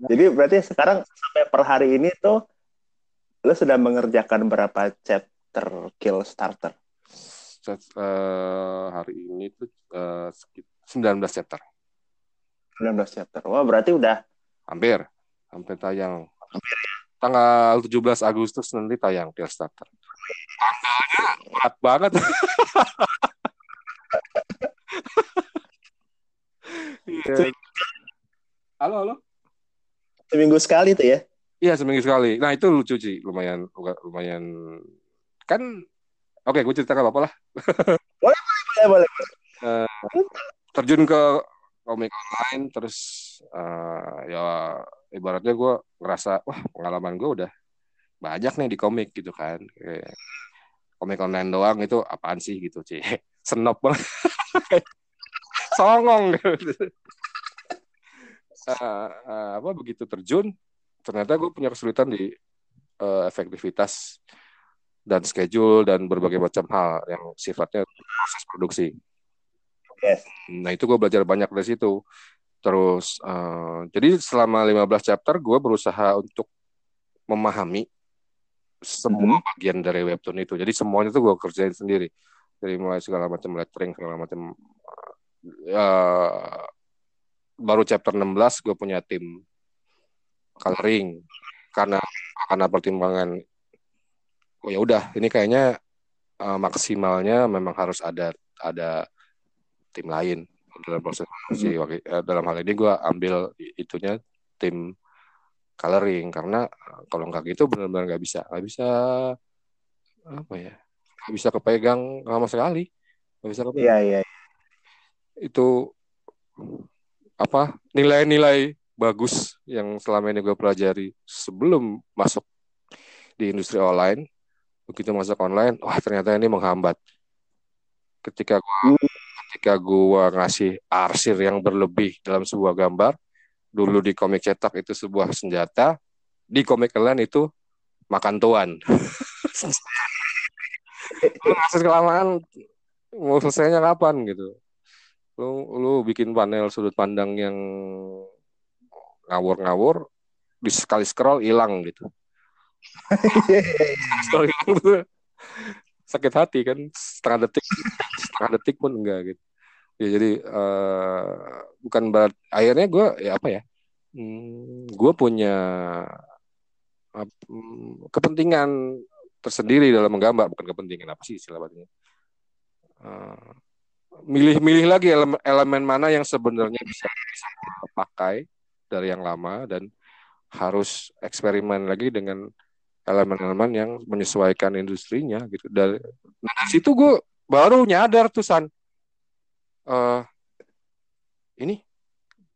Jadi berarti sekarang sampai per hari ini tuh lo sudah mengerjakan berapa chapter kill starter? Uh, hari ini tuh uh, 19 chapter. 19 chapter. Wah, berarti udah hampir sampai tayang. Hampir ya. Tanggal 17 Agustus nanti tayang kill starter. Tanggalnya berat banget. yeah. Halo, halo. Seminggu sekali tuh ya? Iya seminggu sekali. Nah itu lucu sih, lumayan lumayan kan. Oke, gue cerita apa lah. boleh boleh boleh. Uh, terjun ke komik online, terus uh, ya ibaratnya gue ngerasa wah pengalaman gue udah banyak nih di komik gitu kan. Kayak, komik online doang itu apaan sih gitu sih. Senop banget. Songong gitu. Uh, uh, apa begitu terjun ternyata gue punya kesulitan di uh, efektivitas dan schedule dan berbagai macam hal yang sifatnya proses produksi. Yes. Nah itu gue belajar banyak dari situ. Terus uh, jadi selama 15 chapter gue berusaha untuk memahami semua hmm. bagian dari webtoon itu. Jadi semuanya tuh gue kerjain sendiri. Dari mulai segala macam lettering, segala macam uh, baru chapter 16 gue punya tim coloring karena karena pertimbangan oh ya udah ini kayaknya uh, maksimalnya memang harus ada ada tim lain dalam proses produksi hmm. dalam hal ini gue ambil itunya tim coloring karena eh, kalau nggak gitu benar-benar nggak bisa nggak bisa apa ya nggak bisa kepegang sama sekali nggak bisa kepegang. Iya, iya iya. Itu apa nilai-nilai bagus yang selama ini gue pelajari sebelum masuk di industri online begitu masuk online wah ternyata ini menghambat. Ketika gue ketika gue ngasih arsir yang berlebih dalam sebuah gambar dulu di komik cetak itu sebuah senjata di komik online itu makan tuan. Ngasih kelamaan mau selesainya kapan gitu. Lu lu bikin panel sudut pandang yang ngawur-ngawur di sekali scroll hilang gitu. Tuh sakit hati kan setengah detik setengah detik pun enggak gitu. Ya jadi uh, bukan berat akhirnya gue ya apa ya? Hmm, gue punya uh, kepentingan tersendiri dalam menggambar bukan kepentingan apa sih istilah bahasanya. Uh, milih-milih lagi elemen, elemen mana yang sebenarnya bisa bisa pakai dari yang lama dan harus eksperimen lagi dengan elemen-elemen yang menyesuaikan industrinya gitu. Dari, nah, dari situ gue baru nyadar tuh San. Uh, ini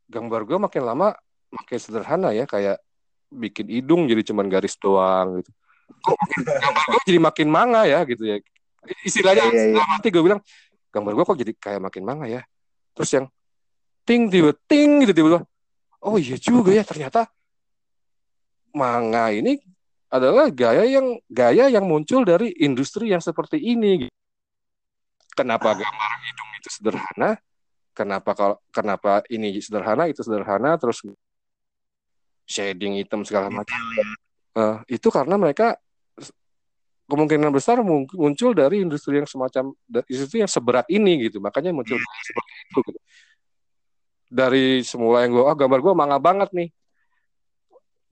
gambar gue makin lama makin sederhana ya kayak bikin hidung jadi cuman garis doang gitu. Kok gambar gue jadi makin manga ya gitu ya. Istilahnya yeah, yeah, yeah. mati gue bilang gambar gue kok jadi kayak makin manga ya. Terus yang ting tiba ting gitu tiba-tiba oh iya juga ya ternyata manga ini adalah gaya yang gaya yang muncul dari industri yang seperti ini. Kenapa gambar hidung itu sederhana? Kenapa kalau kenapa ini sederhana itu sederhana terus shading hitam segala macam. Uh, itu karena mereka kemungkinan besar muncul dari industri yang semacam industri yang seberat ini gitu. Makanya muncul seperti itu. Gitu dari semula yang gue, oh gambar gue manga banget nih.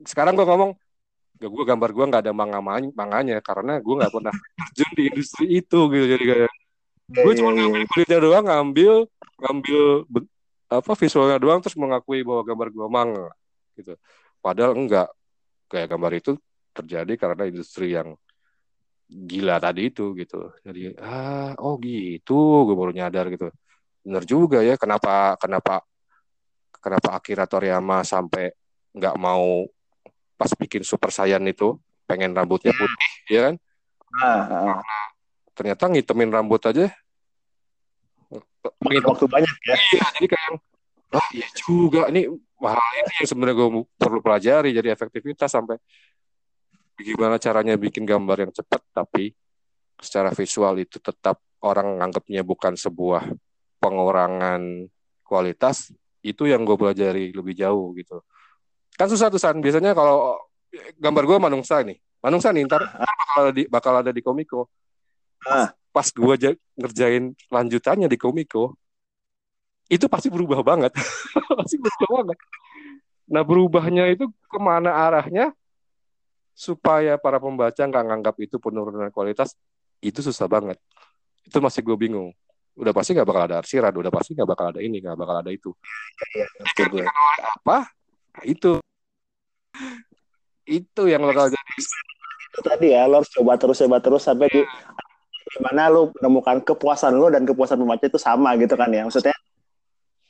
sekarang gue ngomong gue gambar gue nggak ada manga manganya karena gue nggak pernah terjun di industri itu gitu. Jadi kayak gue cuma ngambil kulitnya doang ngambil ngambil apa visualnya doang terus mengakui bahwa gambar gue manga gitu. Padahal enggak. Kayak gambar itu terjadi karena industri yang gila tadi itu gitu. Jadi ah oh gitu. Gue baru nyadar gitu. Bener juga ya kenapa kenapa kenapa Akira Toriyama sampai nggak mau pas bikin Super Saiyan itu pengen rambutnya putih ya kan? Ah, ah. ternyata ngitemin rambut aja Makin waktu banyak ya. Iya jadi kayak oh iya juga ini hal ini yang sebenarnya gue perlu pelajari jadi efektivitas sampai gimana caranya bikin gambar yang cepat tapi secara visual itu tetap orang nganggapnya bukan sebuah pengurangan kualitas itu yang gue pelajari lebih jauh gitu kan susah tuh san. Biasanya kalau gambar gue manungsa nih manungsa nih ntar, ntar bakal ada di bakal ada di komiko. Pas, pas gue ngerjain lanjutannya di komiko itu pasti berubah banget. Pasti berubah banget. Nah berubahnya itu ke mana arahnya? Supaya para pembaca nggak nganggap itu penurunan kualitas itu susah banget. Itu masih gue bingung. Udah pasti nggak bakal ada arsiran udah pasti nggak bakal ada ini nggak bakal ada itu. Ya, ya, apa? Nah, itu itu yang bakal jadi. Itu tadi ya lo harus coba terus coba terus sampai di gimana lo menemukan kepuasan lo dan kepuasan pembaca itu sama gitu kan ya. Maksudnya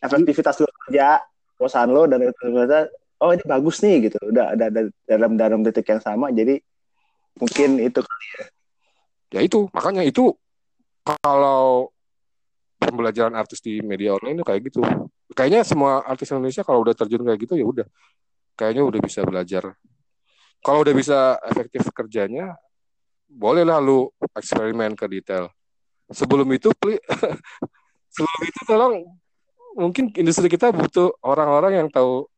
efektivitas lo kerja kepuasan lo dan efektivitas oh ini bagus nih gitu. Udah ada, ada dalam dalam titik yang sama jadi mungkin itu kali ya. Ya itu makanya itu kalau pembelajaran artis di media online itu kayak gitu. Kayaknya semua artis Indonesia kalau udah terjun kayak gitu ya udah kayaknya udah bisa belajar. Kalau udah bisa efektif kerjanya bolehlah lu eksperimen ke detail. Sebelum itu sebelum itu tolong mungkin industri kita butuh orang-orang yang tahu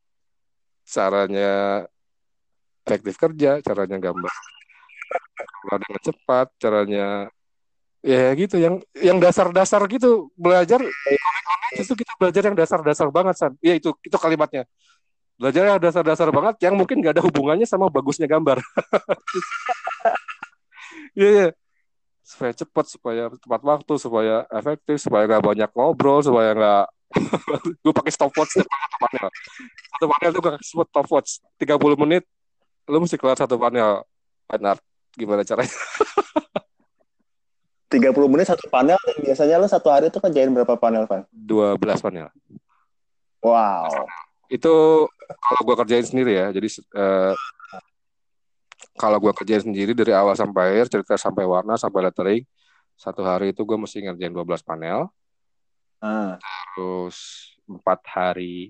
caranya efektif kerja, caranya gambar dengan cepat, caranya ya gitu yang yang dasar-dasar gitu belajar justru kita belajar yang dasar-dasar banget san. Ya itu itu kalimatnya belajar yang dasar-dasar banget yang mungkin gak ada hubungannya sama bagusnya gambar. Iya, yeah, supaya cepat supaya tepat waktu supaya efektif supaya gak banyak ngobrol supaya gak gue pakai stopwatch setiap satu panel. Satu panel tuh gue sebut stopwatch. 30 menit lu mesti keluar satu panel. Benar. gimana caranya? 30 menit satu panel biasanya lu satu hari tuh kerjain berapa panel Van? 12 panel. Wow itu kalau gue kerjain sendiri ya jadi uh, kalau gue kerjain sendiri dari awal sampai akhir cerita sampai warna sampai lettering satu hari itu gue mesti ngerjain 12 panel Ah. Terus empat hari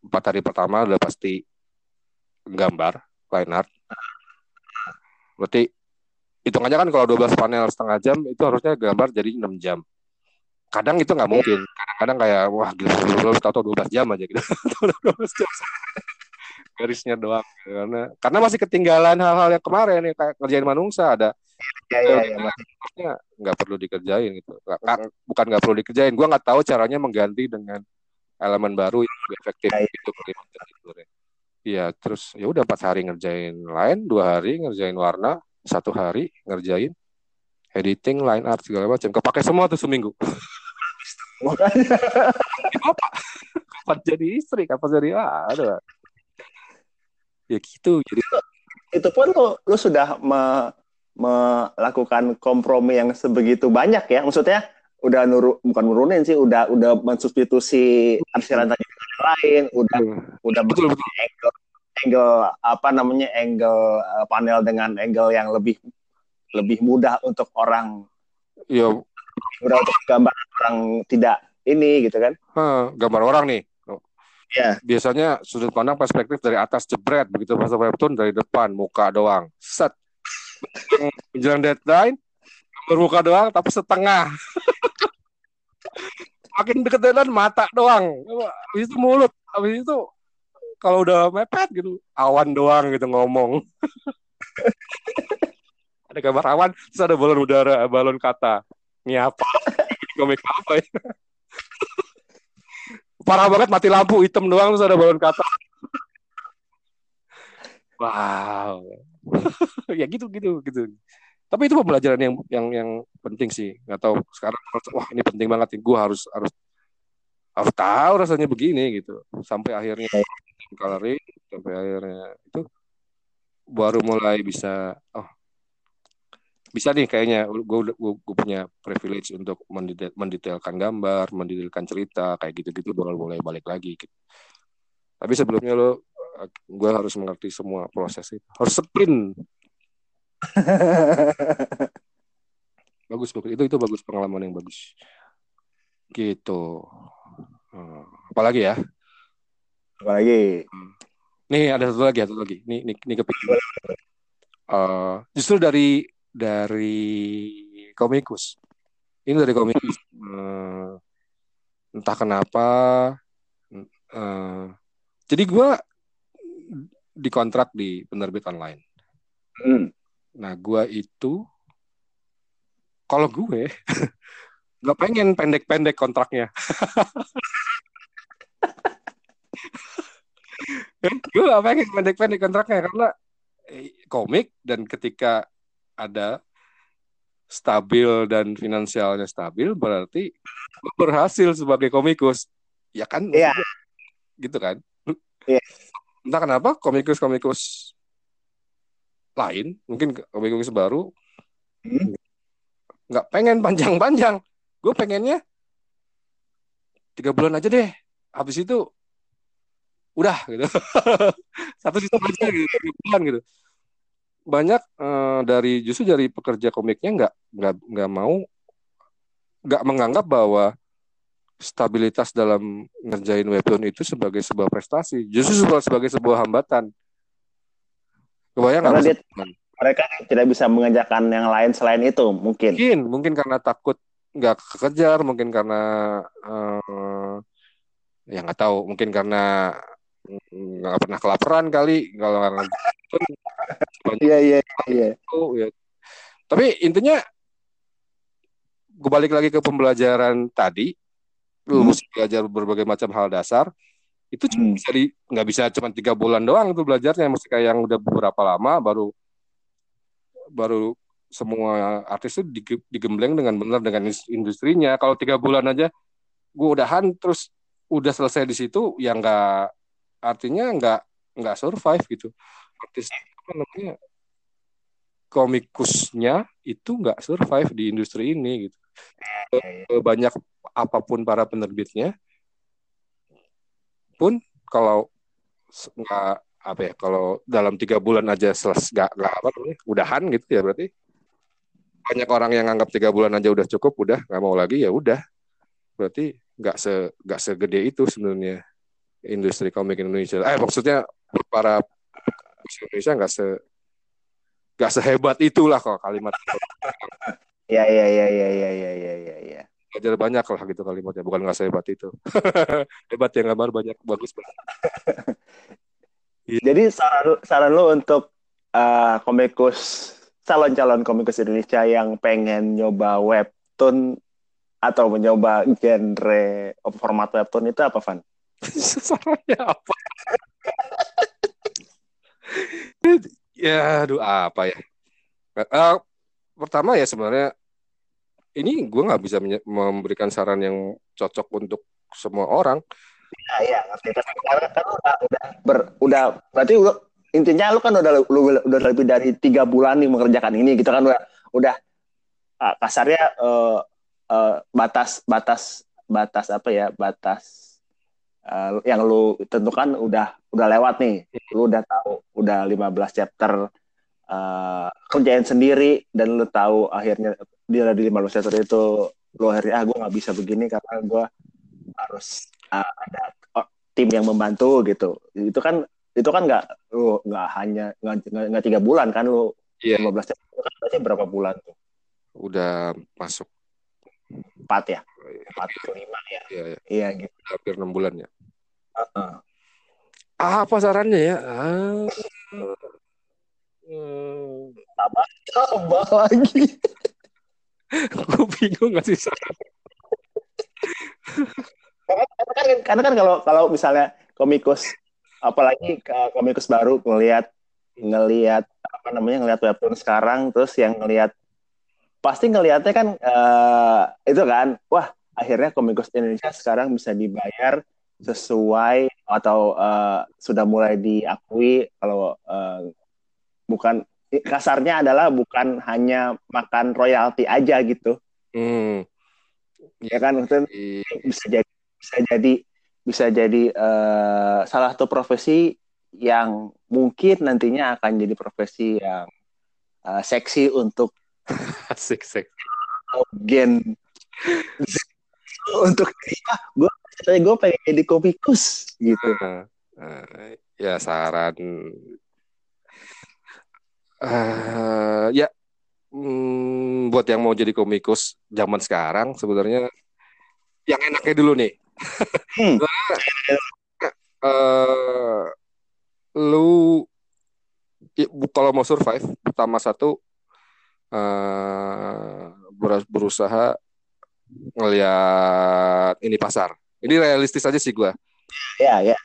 empat hari pertama udah pasti gambar line art. Berarti hitungannya kan kalau 12 panel setengah jam itu harusnya gambar jadi 6 jam. Kadang itu nggak mungkin. Kadang-kadang kayak wah gila tahu 12 jam aja gitu. 12 jam. Garisnya doang karena karena masih ketinggalan hal-hal yang kemarin nih kayak kerjaan manungsa ada ya, ya, ya, maksudnya nggak perlu dikerjain gitu nggak, nggak, bukan nggak perlu dikerjain gue nggak tahu caranya mengganti dengan elemen baru yang lebih efektif ya, gitu Iya, terus ya udah empat hari ngerjain line, dua hari ngerjain warna, satu hari ngerjain editing, line art segala macam. Kepake semua tuh seminggu. Makanya. Apa? Kapan jadi istri? Kapan jadi ada. Ya gitu. Jadi itu pun lo, lo sudah me, melakukan kompromi yang sebegitu banyak ya maksudnya udah nuru bukan nurunin sih udah udah mensubstitusi arsiran tadi lain udah hmm. udah betul, betul. angle angle apa namanya angle uh, panel dengan angle yang lebih lebih mudah untuk orang ya mudah untuk gambar orang tidak ini gitu kan. Hmm, gambar orang nih. Ya. Biasanya sudut pandang perspektif dari atas jebret begitu pas webtoon dari depan muka doang. Set. Menjelang deadline bermuka doang tapi setengah. Makin deket deadline mata doang. Habis itu mulut habis itu kalau udah mepet gitu awan doang gitu ngomong. Ada gambar awan terus ada balon udara balon kata ini apa? Komik apa ya? Parah banget mati lampu hitam doang terus ada balon kata wow. Ya gitu gitu gitu. Tapi itu pembelajaran yang yang yang penting sih. Nggak tahu sekarang wah ini penting banget nih. Gue harus harus harus tahu rasanya begini gitu. Sampai akhirnya coloring sampai akhirnya itu baru mulai bisa oh bisa nih kayaknya gue gue punya privilege untuk mendetail, mendetailkan gambar mendetailkan cerita kayak gitu-gitu baru mulai balik lagi gitu. tapi sebelumnya lo gue harus mengerti semua proses itu. Harus sprint. Bagus bagus. Itu itu bagus pengalaman yang bagus. Gitu. Hmm. apalagi ya? Apalagi? Hmm. nih ada satu lagi satu lagi. Nih nih, nih kepikiran. Uh, justru dari dari komikus. Ini dari komikus. Uh, entah kenapa. Uh, jadi gue dikontrak di penerbit online. Hmm. Nah, gue itu kalau gue nggak pengen pendek-pendek kontraknya. gue gak pengen pendek-pendek kontraknya karena eh, komik dan ketika ada stabil dan finansialnya stabil berarti berhasil sebagai komikus. Ya kan? Iya. Gitu kan? Iya. Entah kenapa komikus-komikus lain mungkin komikus baru hmm? nggak pengen panjang-panjang. Gue pengennya tiga bulan aja deh. Habis itu udah gitu. Satu sisa aja gitu. Tiga bulan gitu banyak uh, dari justru dari pekerja komiknya nggak nggak nggak mau nggak menganggap bahwa stabilitas dalam ngerjain webtoon itu sebagai sebuah prestasi. Justru sebagai sebuah hambatan. Kebayang karena dia, mereka tidak bisa mengerjakan yang lain selain itu mungkin. Mungkin mungkin karena takut nggak kekejar mungkin karena uh, ya nggak tahu mungkin karena nggak pernah kelaparan kali kalau Iya iya iya. Ya. Tapi intinya gue balik lagi ke pembelajaran tadi, lu hmm. mesti belajar berbagai macam hal dasar. Itu cuma hmm. bisa di nggak bisa cuma tiga bulan doang itu belajarnya, mesti kayak yang udah beberapa lama baru baru semua artis itu digembleng dengan benar dengan industrinya. Kalau tiga bulan aja gue udahan terus udah selesai di situ, ya nggak artinya nggak nggak survive gitu artis apa namanya komikusnya itu nggak survive di industri ini gitu. Banyak apa pun para penerbitnya pun kalau nggak apa ya kalau dalam tiga bulan aja selesai nggak nggak apa namanya udahan gitu ya berarti. Banyak orang yang anggap tiga bulan aja udah cukup udah nggak mau lagi ya udah. Berarti nggak se nggak segede itu sebenarnya industri komik Indonesia. Eh maksudnya para bahasa Indonesia nggak se nggak sehebat itulah kalau kalimat Iya iya iya iya iya iya iya iya. Ya. Belajar banyak lah gitu kalimatnya, bukan nggak sehebat itu. hebat yang gambar banyak bagus banget. Iya. Jadi saran saran lo untuk uh, komikus calon-calon komikus Indonesia yang pengen nyoba webtoon atau mencoba genre format webtoon itu apa, Van? Sarannya apa? Ya, aduh apa ya? Uh, pertama ya sebenarnya ini gue nggak bisa memberikan saran yang cocok untuk semua orang. Iya, ngerti. Karena kan udah, udah, ber, udah berarti lu, intinya lu kan udah lu, udah lebih dari tiga bulan nih mengerjakan ini gitu kan udah udah uh, kasarnya uh, uh, batas batas batas apa ya batas uh, yang lu tentukan udah udah lewat nih. Lu udah tahu udah 15 chapter uh, kerjain sendiri dan lu tahu akhirnya dia di 15 chapter itu lu akhirnya ah gue nggak bisa begini karena gue harus uh, ada tim yang membantu gitu. Itu kan itu kan nggak lu nggak hanya nggak tiga bulan kan lu yeah. 15 chapter kan berarti berapa bulan tuh? Udah masuk empat ya empat ke lima ya iya, iya. iya gitu hampir enam bulan ya uh-uh. apa sarannya ya ah. Hmm. Tambah lagi. Gue bingung nggak sih saran. karena, kan, karena kan kalau kalau misalnya komikus apalagi komikus baru melihat ngelihat apa namanya ngelihat webtoon sekarang terus yang ngelihat pasti ngelihatnya kan uh, itu kan wah akhirnya komikus Indonesia sekarang bisa dibayar sesuai atau uh, sudah mulai diakui kalau uh, bukan kasarnya adalah bukan hanya makan royalti aja gitu. Hmm. Ya kan maksudnya bisa jadi bisa jadi bisa jadi uh, salah satu profesi yang mungkin nantinya akan jadi profesi yang uh, seksi untuk asik sek gen untuk ya, gue saya gue pengen jadi komikus gitu. Uh, uh, ya saran. Uh, ya hmm, buat yang mau jadi komikus zaman sekarang sebenarnya yang enaknya dulu nih. Hmm. uh, lu ya, kalau mau survive pertama satu uh, berusaha ngelihat ini pasar ini realistis aja sih gue ya ya.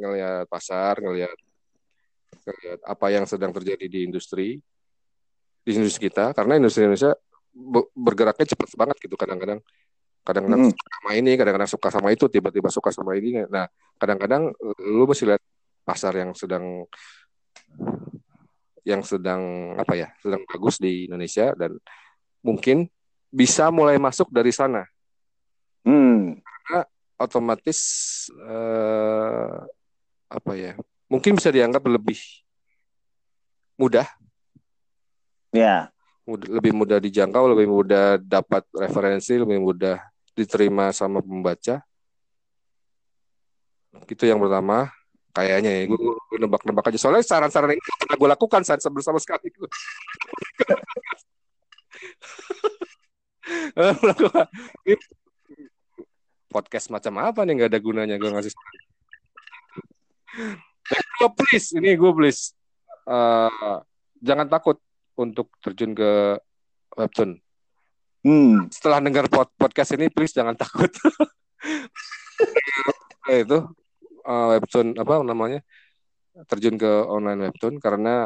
Ngelihat pasar ngelihat ngelihat apa yang sedang terjadi di industri di industri kita. Karena industri Indonesia bergeraknya cepat banget gitu kadang-kadang. Kadang-kadang hmm. suka sama ini kadang-kadang suka sama itu tiba-tiba suka sama ini. Nah kadang-kadang lu mesti lihat pasar yang sedang yang sedang apa ya sedang bagus di Indonesia dan mungkin bisa mulai masuk dari sana. Hmm. Otomatis eh, apa ya mungkin bisa dianggap lebih mudah ya mudah, lebih mudah dijangkau lebih mudah dapat referensi lebih mudah diterima sama pembaca itu yang pertama Kayaknya ya, gue, gue nebak-nebak aja. Soalnya saran-saran ini pernah gue lakukan saat bersama sekali. ini podcast macam apa nih nggak ada gunanya gue ngasih gue please, ini gue please. Uh, jangan takut untuk terjun ke webtoon. Hmm. Setelah dengar podcast ini, please jangan takut. Eh, itu uh, webtoon apa namanya terjun ke online webtoon karena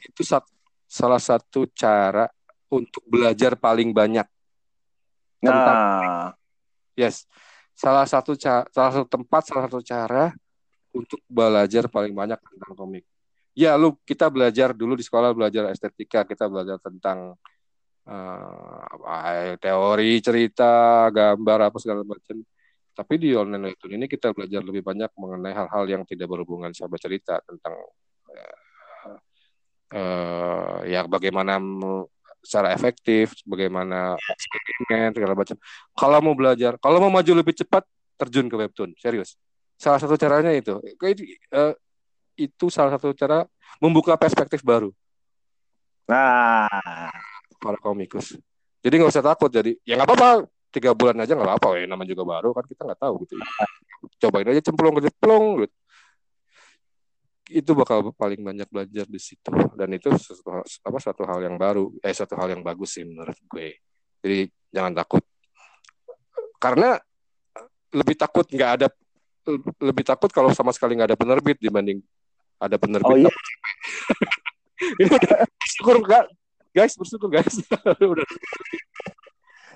itu sat, salah satu cara untuk belajar paling banyak tentang nah. Yes. Salah satu salah satu tempat salah satu cara untuk belajar paling banyak tentang komik. Ya lu kita belajar dulu di sekolah belajar estetika. Kita belajar tentang uh, teori cerita gambar apa segala macam. Tapi di online webtoon ini kita belajar lebih banyak mengenai hal-hal yang tidak berhubungan sama cerita tentang uh, uh, ya bagaimana secara efektif, bagaimana eksperimen segala macam. Kalau mau belajar, kalau mau maju lebih cepat, terjun ke webtoon, serius. Salah satu caranya itu, uh, itu salah satu cara membuka perspektif baru. Nah, para komikus. Jadi nggak usah takut. Jadi ya nggak apa-apa tiga bulan aja nggak apa-apa ya namanya juga baru kan kita nggak tahu gitu ya. cobain aja cemplung ke cemplung gitu itu bakal paling banyak belajar di situ. Dan itu satu apa satu hal yang baru eh satu hal yang bagus sih menurut gue. Jadi jangan takut. Karena lebih takut nggak ada lebih takut kalau sama sekali nggak ada penerbit dibanding ada penerbit oh, iya. ini bersyukur nggak? Guys bersyukur guys. Udah.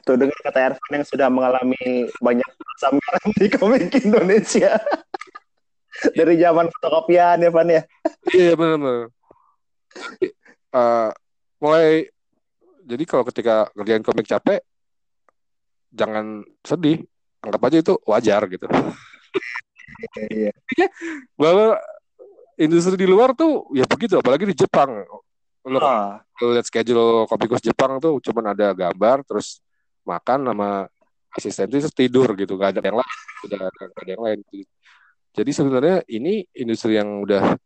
Tuh dengan kata Ervan yang sudah mengalami banyak sambaran di komik Indonesia. Dari zaman fotokopian ya, Van ya. Iya, benar-benar. Uh, mulai jadi kalau ketika kerjaan komik capek jangan sedih. Anggap aja itu wajar gitu. Iya, bahwa industri di luar tuh ya begitu apalagi di Jepang. Lo, oh. lihat schedule komikus Jepang tuh cuman ada gambar terus makan sama asisten itu tidur gitu. Gak ada yang lain udah gak ada yang lain jadi sebenarnya ini industri yang udah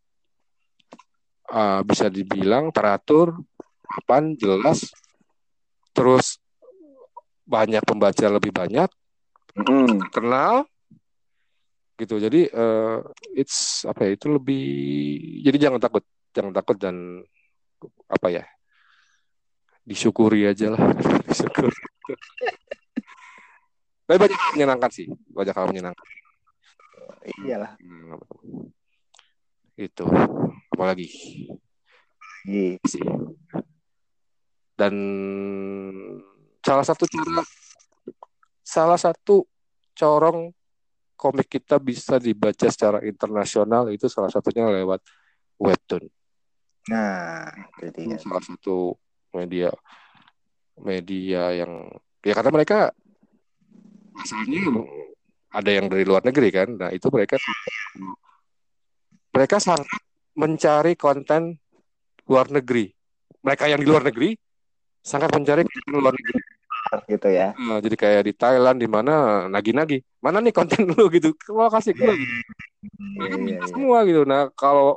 uh, bisa dibilang teratur kapan jelas. Terus banyak pembaca lebih banyak. Mm. kenal. Gitu. Jadi uh, it's apa ya itu lebih jadi jangan takut. Jangan takut dan apa ya disyukuri aja lah. Disyukuri. Tapi banyak menyenangkan sih. Banyak hal menyenangkan iyalah. Hmm, itu. Apalagi? Iya. sih. Dan salah satu cara salah satu corong komik kita bisa dibaca secara internasional itu salah satunya lewat webtoon. Nah, itu. Itu salah satu media media yang ya karena mereka asalnya ada yang dari luar negeri kan nah itu mereka mereka sangat mencari konten luar negeri mereka yang di luar negeri sangat mencari konten luar negeri Gitu ya. Nah, jadi kayak di Thailand di mana nagi-nagi mana nih konten lu gitu kalau kasih gue gitu. Mereka Iya, minta iya. semua gitu nah kalau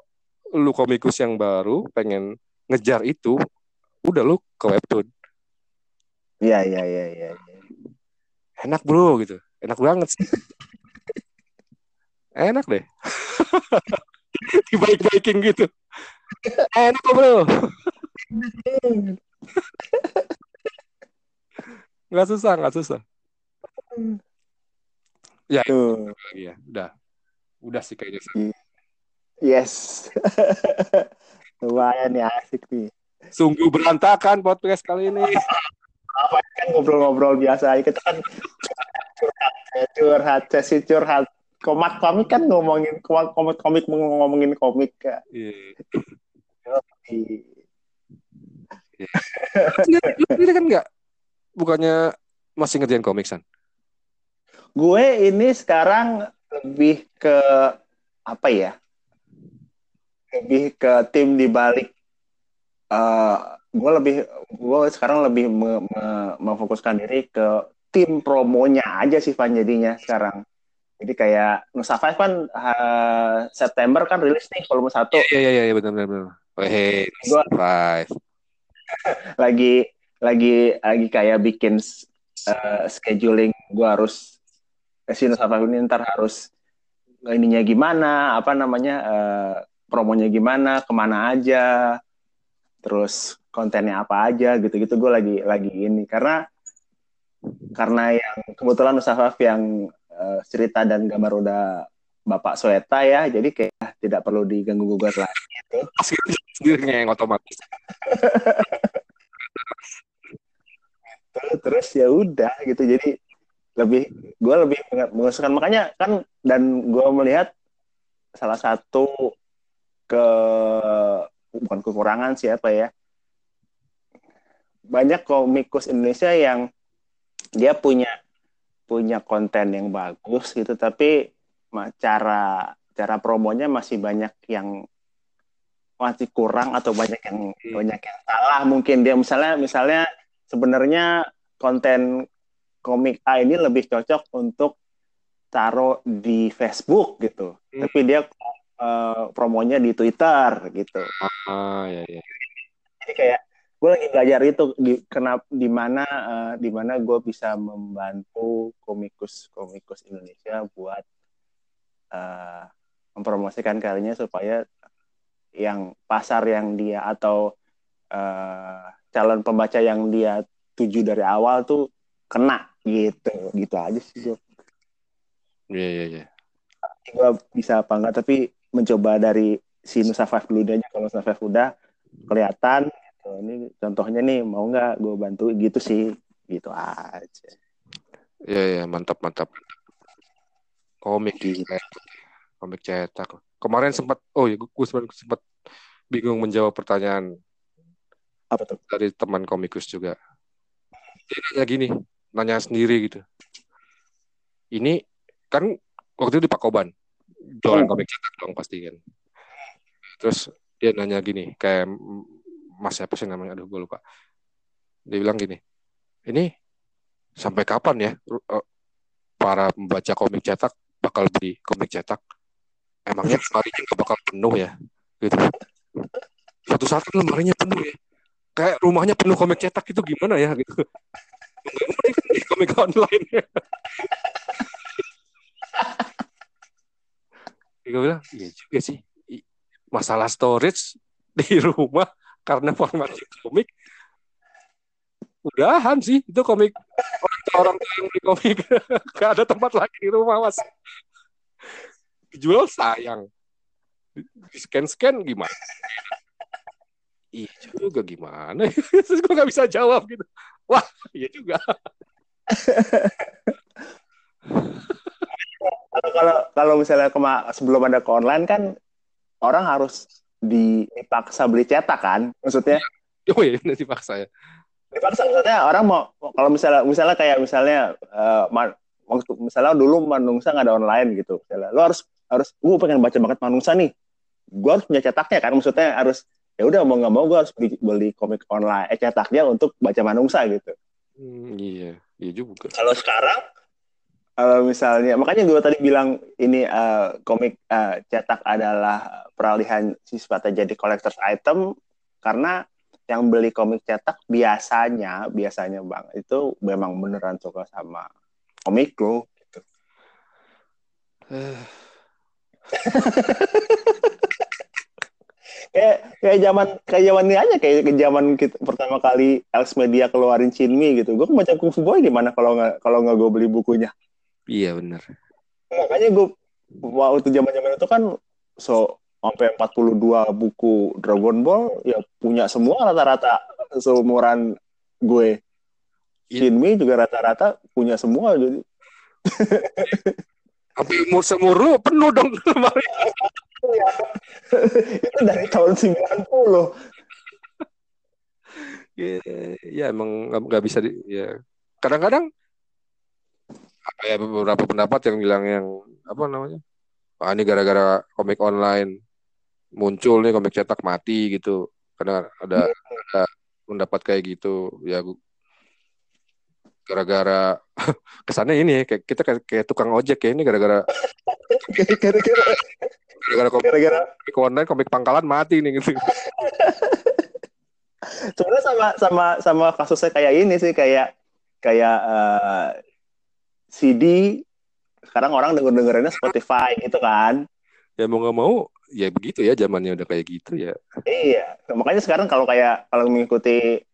lu komikus yang baru pengen ngejar itu udah lu ke webtoon Iya, iya, iya, iya. enak bro gitu enak banget sih. Enak deh. Dibaik-baikin gitu. Enak kok bro. Nggak susah nggak susah. Ya itu lagi ya. Udah. Udah sih kayaknya. Yes. Lumayan ya asik nih. sungguh berantakan podcast kali ini. Kan ngobrol-ngobrol biasa aja. Kita kan curhat, curhat, sesi curhat. Komat komik kan ngomongin komik komik ngomongin komik ya. Iya. Iya. Lu kan nggak bukannya masih ngerjain komik san Gue ini sekarang lebih ke apa ya? Lebih ke tim di balik. eh, gue lebih, gue sekarang lebih me- me- memfokuskan diri ke tim promonya aja sih Van jadinya sekarang. Jadi kayak Nusa Five kan eh, September kan rilis nih volume 1 iya iya iya benar benar benar. Oh, hey Gua- five. lagi lagi lagi kayak bikin eh, scheduling gue harus eh, si Nusa Five ini ntar harus ininya gimana apa namanya eh, promonya gimana ke mana aja terus kontennya apa aja gitu-gitu. Gue lagi lagi ini. Karena karena yang kebetulan Nusa Five yang eh, cerita dan gambar udah Bapak Sweta ya jadi kayak tidak perlu diganggu gugat lagi gitu. Sendiri yang otomatis. Terus ya udah gitu jadi lebih gue lebih mengusulkan. Makanya kan dan gue melihat salah satu ke bukan kekurangan sih apa ya banyak komikus Indonesia yang dia punya punya konten yang bagus gitu tapi cara cara promonya masih banyak yang masih kurang atau banyak yang banyak yang salah mungkin. Dia misalnya misalnya sebenarnya konten komik A ini lebih cocok untuk taruh di Facebook gitu. Hmm. tapi dia eh, promonya di Twitter gitu. Ah ya ya jadi kayak gue lagi belajar itu di kenapa di mana eh, di mana gue bisa membantu komikus komikus Indonesia buat eh, mempromosikan karyanya supaya yang pasar yang dia atau eh, calon pembaca yang dia tuju dari awal tuh kena gitu. Gitu aja sih gue iya iya iya. Gue bisa apa enggak tapi mencoba dari si Nusa Five dulu aja. Kalau Nusa Five udah kelihatan gitu. ini contohnya nih mau nggak gue bantu? Gitu sih. Gitu aja. Iya iya mantap mantap. Komik Gitu. komik cetak. Kemarin sempat oh ya gue sempat bingung menjawab pertanyaan apa tuh? dari teman komikus juga. Dia nanya gini nanya sendiri gitu. Ini kan waktu itu di Pakoban jualan Hmm. komik cetak dong pasti kan. Terus dia nanya gini kayak mas siapa sih namanya aduh gue lupa. Dia bilang gini ini sampai kapan ya eh, para pembaca komik cetak bakal beli komik cetak? Emangnya lemarinya nggak bakal penuh ya? Gitu. Suatu saat kan lemarinya penuh ya. Kayak rumahnya penuh komik cetak itu gimana ya gitu. Beli komik online gue bilang iya juga sih. Masalah storage di rumah karena format komik udahan sih itu komik. Orang orang yang beli komik gak ada tempat lagi di rumah mas. Dijual sayang. Scan scan gimana? Iya juga gimana? Terus gue nggak bisa jawab gitu. Wah iya juga. Kalau kalau misalnya kema sebelum ada ke online kan orang harus dipaksa beli cetak kan maksudnya? Oh iya dipaksa ya. Dipaksa maksudnya orang mau kalau misalnya misalnya kayak misalnya uh, waktu misalnya dulu manungsa nggak ada online gitu. Misalnya lo harus harus gue pengen baca banget manungsa nih. Gue harus punya cetaknya kan maksudnya harus ya udah mau nggak mau gue harus beli, beli komik online eh cetaknya untuk baca manungsa gitu. Hmm, iya iya juga. Kalau sekarang kalau misalnya makanya gue tadi bilang ini uh, komik uh, cetak adalah peralihan sifatnya jadi collector's item karena yang beli komik cetak biasanya biasanya bang itu memang beneran suka sama komik lo gitu. kayak kayak zaman kayak zaman ini aja kayak ke zaman kita pertama kali Els Media keluarin Cinmi gitu. Gue baca Kung Fu Boy gimana kalau nggak kalau nggak gue beli bukunya? Iya benar. Makanya gue waktu zaman zaman itu kan so sampai 42 buku Dragon Ball ya punya semua rata-rata seumuran gue. Shinmi juga rata-rata punya semua jadi. Tapi umur semuru penuh dong itu dari tahun 90. ya, ya emang nggak bisa di, ya kadang-kadang ya beberapa pendapat yang bilang yang apa namanya? Ah ini gara-gara komik online muncul nih komik cetak mati gitu. Karena ada, ada pendapat kayak gitu. Ya gara-gara kesannya ini kayak kita kayak, kayak tukang ojek ya ini gara-gara gara-gara komik, gara-gara komik online komik pangkalan mati nih gitu. Sebenarnya sama sama sama kasusnya kayak ini sih kayak kayak uh, CD sekarang orang denger dengerinnya Spotify gitu kan ya mau nggak mau ya begitu ya zamannya udah kayak gitu ya iya makanya sekarang kalau kayak kalau mengikuti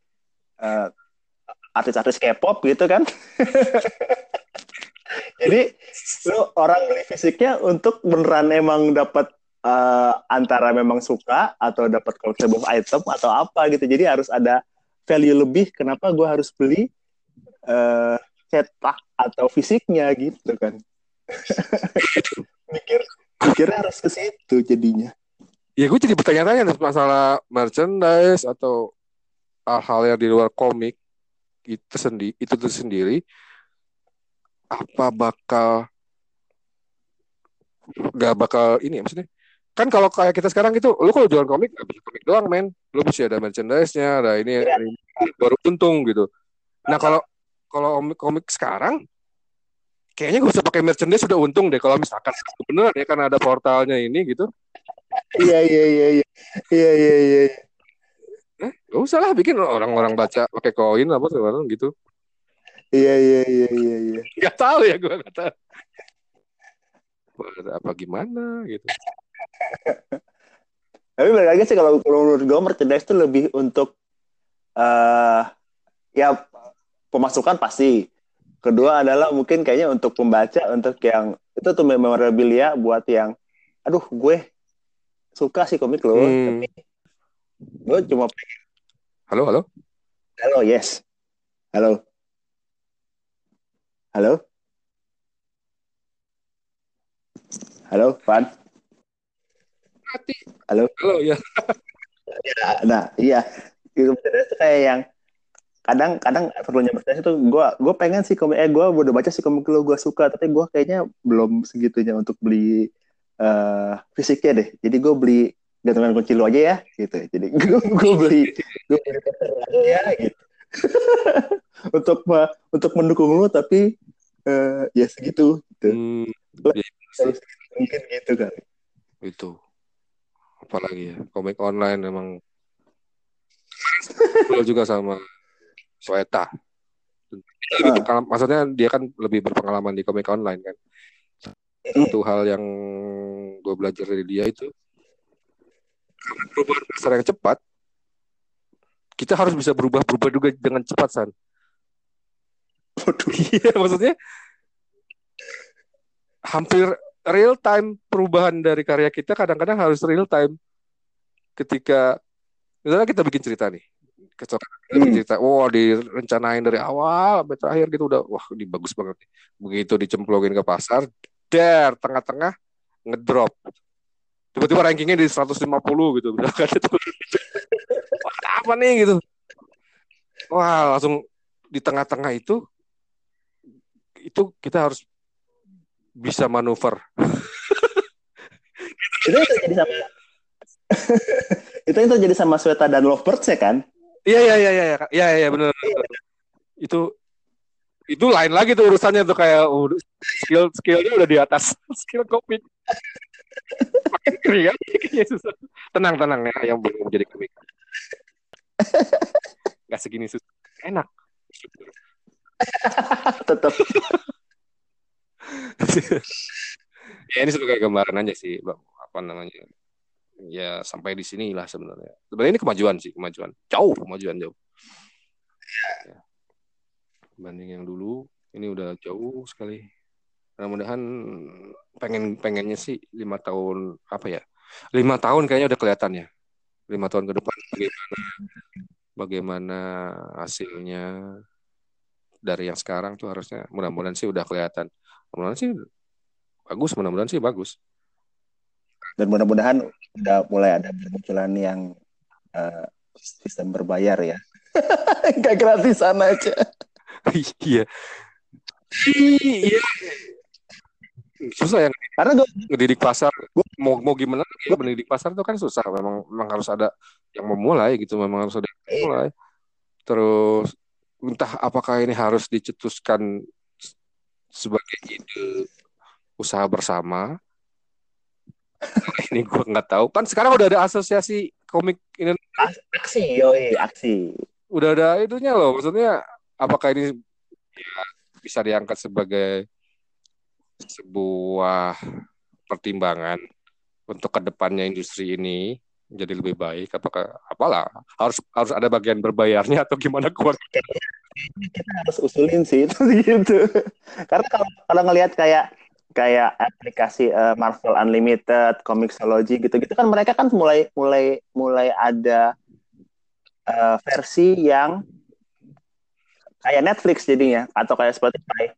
uh, artis-artis K-pop gitu kan. Jadi lu orang beli fisiknya untuk beneran emang dapat uh, antara memang suka atau dapat collectible item atau apa gitu. Jadi harus ada value lebih kenapa gue harus beli uh, cetak atau fisiknya gitu kan. mikir mikirnya harus ke situ jadinya. Ya gue jadi bertanya-tanya masalah merchandise atau hal-hal yang di luar komik itu sendiri itu tuh sendiri apa bakal nggak bakal ini ya maksudnya kan kalau kayak kita sekarang itu lu kalau jualan komik gak bisa komik doang men lu mesti ada merchandise-nya ada ini, ya. ini baru untung gitu nah kalau kalau komik, komik sekarang kayaknya gak usah pakai merchandise sudah untung deh. Kalau misalkan bener ya kan ada portalnya ini gitu. Iya iya iya iya. Iya iya iya. Eh gak usah lah bikin orang-orang baca pakai koin apa segala gitu. Iya iya iya iya iya. Nggak tahu ya gue nggak tahu. Apa gimana gitu. Tapi balik lagi sih kalau menurut gue merchandise itu lebih untuk uh, ya pemasukan pasti kedua adalah mungkin kayaknya untuk pembaca untuk yang itu tuh memorabilia buat yang aduh gue suka sih komik lo hmm. tapi Gue cuma pengen. Halo, halo. Halo, yes. Halo. Halo. Halo, Van. Halo. Halo, ya. ya nah, iya. Itu kayak yang kadang kadang perlunya bertanya itu gue gue pengen sih komik eh gue udah baca sih komik lo gue suka tapi gue kayaknya belum segitunya untuk beli uh, fisiknya deh. Jadi gue beli gantungan kunci lu aja ya gitu. Jadi gue, gue beli gue beli ya gitu. Untuk untuk mendukung lu tapi uh, ya segitu gitu. Hmm, ya, mungkin gitu kali. Itu apalagi ya komik online emang. Lo juga sama Sweta uh. maksudnya dia kan lebih berpengalaman di komik online kan satu hal yang gue belajar dari dia itu perubahan besar yang cepat, kita harus bisa berubah-berubah juga dengan cepat, San. Waduh. Iya, maksudnya hampir real time perubahan dari karya kita kadang-kadang harus real time ketika misalnya kita bikin cerita nih bikin Hmm. cerita. Wah direncanain dari awal sampai terakhir gitu. Udah wah ini bagus banget begitu dicemplungin ke pasar der tengah-tengah ngedrop. Tiba-tiba rankingnya di 150 gitu. Kan itu wah apa nih gitu. Wah langsung di tengah-tengah itu itu kita harus bisa manuver. Itu yang terjadi sama itu yang terjadi sama Sweta dan Lovebirds ya kan? Iya iya iya iya iya iya iya benar. Itu itu lain lagi tuh urusannya tuh kayak uh, skill skillnya udah di atas skill komik. Makin kan? Susah. Tenang tenang ya yang belum menjadi komik. Gak segini susah. Enak. Tetap ya ini sebagai gambaran aja sih Bang. apa namanya ya sampai di sini lah sebenarnya. Sebenarnya ini kemajuan sih kemajuan. Jauh kemajuan jauh. Ya. banding yang dulu ini udah jauh sekali. Mudah-mudahan pengen pengennya sih lima tahun apa ya? Lima tahun kayaknya udah kelihatan ya. Lima tahun ke depan bagaimana bagaimana hasilnya dari yang sekarang tuh harusnya mudah-mudahan sih udah kelihatan. Mudah-mudahan sih bagus mudah-mudahan sih bagus dan mudah-mudahan udah mulai ada bermunculan yang eh, sistem berbayar ya. Gak gratisan aja. iya. Iya susah yang Karena gue ngedidik pasar mau mau gimana ya mendidik pasar itu kan susah. Memang memang harus ada yang memulai gitu memang harus ada yang memulai terus entah apakah ini harus dicetuskan sebagai ide usaha bersama ini gue nggak tahu kan sekarang udah ada asosiasi komik ini aksi, yoi, aksi. udah ada itunya loh maksudnya apakah ini ya, bisa diangkat sebagai sebuah pertimbangan untuk ke depannya industri ini jadi lebih baik apakah apalah harus harus ada bagian berbayarnya atau gimana gua Kita harus usulin sih itu gitu. Karena kalau kalau ngelihat kayak kayak aplikasi eh, Marvel Unlimited, Comixology gitu-gitu kan mereka kan mulai mulai mulai ada eh, versi yang kayak Netflix jadinya atau kayak Spotify.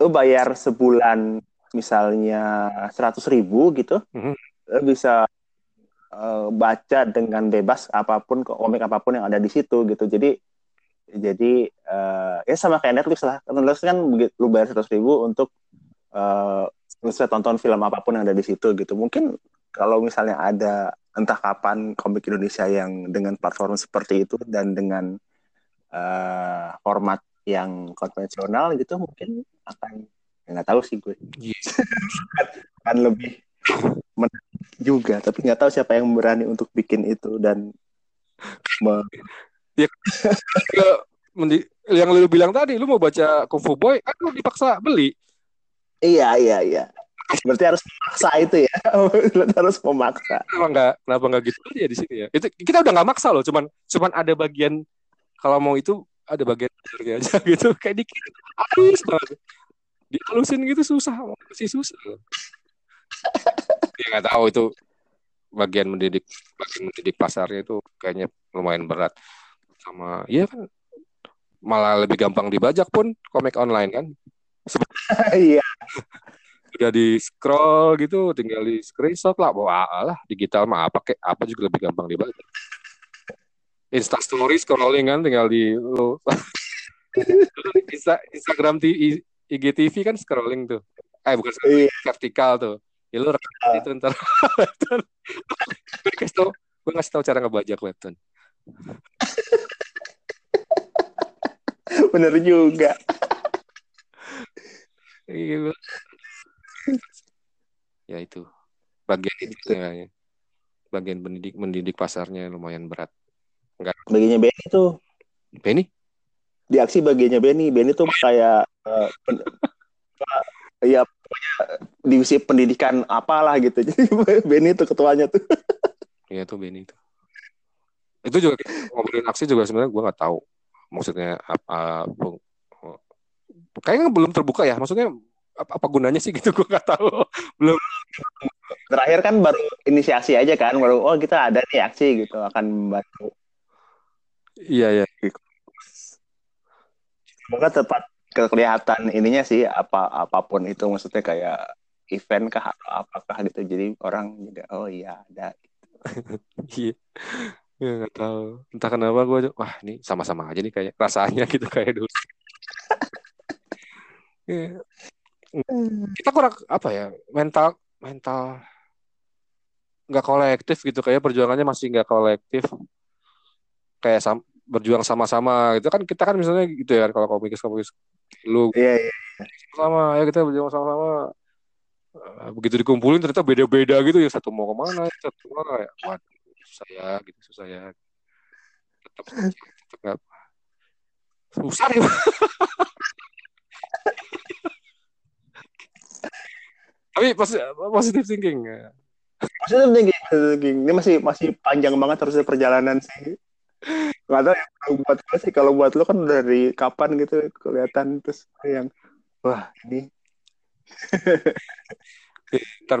Lu bayar sebulan misalnya seratus ribu gitu, Mhm. lu bisa eh, baca dengan bebas apa pun komik apa pun yang ada di situ gitu. Jadi jadi eh, ya sama kayak Netflix lah. Netflix kan lu bayar seratus ribu untuk bisa tonton film apa pun yang ada di situ gitu. Mungkin kalau misalnya ada entah kapan komik Indonesia yang dengan platform seperti itu dan dengan eh, format yang konvensional gitu mungkin akan ya nggak tahu sih gue. Akan lebih menarik juga tapi nggak tahu siapa yang berani untuk bikin itu dan me- Ke, mendi- yang lu bilang tadi lu mau baca Kung Fu Boy kan lu dipaksa beli iya iya iya. Berarti harus memaksa itu ya. Harus memaksa. Kenapa nggak kenapa nggak gitu aja di sini ya? Itu kita udah nggak maksa loh cuman cuman ada bagian kalau mau itu ada bagian aja gitu. Kayak dikit halus banget. Dihalusin gitu susah. Masih susah ya nggak tahu itu bagian mendidik bagian mendidik pasarnya itu kayaknya lumayan berat. Sama iya kan malah lebih gampang dibajak pun komik online kan. Iya udah di scroll gitu tinggal di screenshot lah. Wah lah digital mah apa kayak apa juga lebih gampang dibaca? Insta story scrolling kan tinggal di lo Insta, Instagram TV, IGTV kan scrolling tuh. Eh bukan scrolling, Iya. vertikal tuh. Ya lu rekam itu ntar. Gue kasih tau gue ngasih tau cara ngebajak webtoon bener juga Iya. ya itu. Bagian itu ya bagian mendidik mendidik pasarnya lumayan berat. Bagiannya Benny tuh. Benny? Di aksi bagiannya Benny. Benny tuh kayak eh, pen- apa, ya divisi pendidikan apalah gitu. Jadi Benny tuh ketuanya tuh. Iya tuh Benny itu. Itu juga ngobrolin aksi juga sebenarnya gue nggak tahu maksudnya apa. bu- Kayaknya belum terbuka ya. Maksudnya apa, apa gunanya sih gitu? Gue nggak tahu. Belum. Terakhir kan baru inisiasi aja kan baru oh kita ada nih aksi gitu akan membantu. Iya ya semoga tepat kelihatan ininya sih apa apa pun itu. Maksudnya kayak event kah atau apakah gitu. Jadi orang juga oh iya ada. Iya. Ya nggak tahu. Entah kenapa gue wah ini sama-sama aja nih kayak rasanya gitu kayak dulu Iya. kita kurang apa ya mental mental nggak kolektif gitu. Kayak perjuangannya masih nggak kolektif. Kayak sam berjuang sama-sama gitu. Kan kita kan misalnya gitu ya kalau komikis komikis lu iya iya. sama ya kita berjuang sama-sama. Eh, begitu dikumpulin ternyata beda-beda gitu ya. Satu mau ke mana satu ke mana. Ya waduh susah ya gitu susah ya. Tetap tetap nggak susah ya tapi posi- positive thinking ya. maksudnya tinggi tinggi ini masih masih panjang banget harusnya perjalanan sih. Nggak tahu ya kalau buat gue sih kalau buat lo kan dari kapan gitu kelihatan terus yang wah ini. Ntar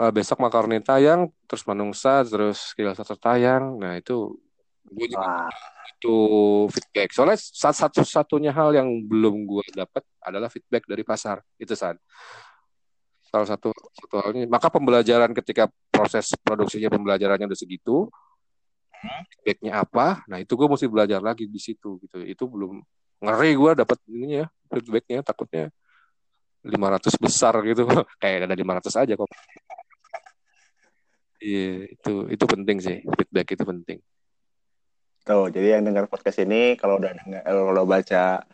uh, besok makaroni tayang terus manungsa terus kilas satu tayang. Nah itu gue juga itu feedback. Soalnya satu satunya hal yang belum gue dapat adalah feedback dari pasar. Itu saat salah satu satu halnya maka pembelajaran ketika proses produksinya pembelajarannya udah segitu feedbacknya apa? Nah itu gue mesti belajar lagi di situ gitu. Itu belum ngeri gue dapat ininya feedbacknya takutnya 500 besar gitu. Kayak ada 500 aja kok. Iya itu itu penting sih. Feedback itu penting. Tuh jadi yang dengar podcast ini kalau udah dengar kalau baca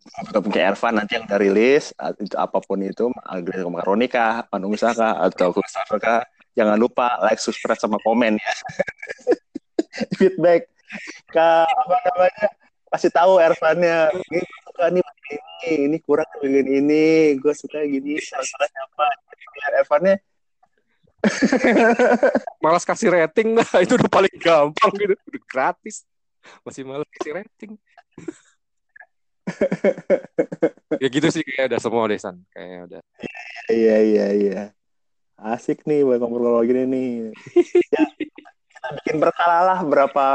atau kayak Ervan nanti yang udah rilis itu apa pun itu Agri Makaroni kah Manungsa kah atau Christopher kah jangan lupa like subscribe sama komen ya. Feedback. Ke apa namanya? Kasih tahu Ervannya. Ini ini ini kurang bagian ini gue suka gini. Salah apa? Biar Ervannya. Malas kasih rating lah itu udah paling gampang gitu. Udah gratis. Masih malas kasih rating ya gitu sih kayak udah semua deh San. Kayak udah iya iya iya. Asik nih buat ngobrol gini nih. Ya, kita bikin berkala lah berapa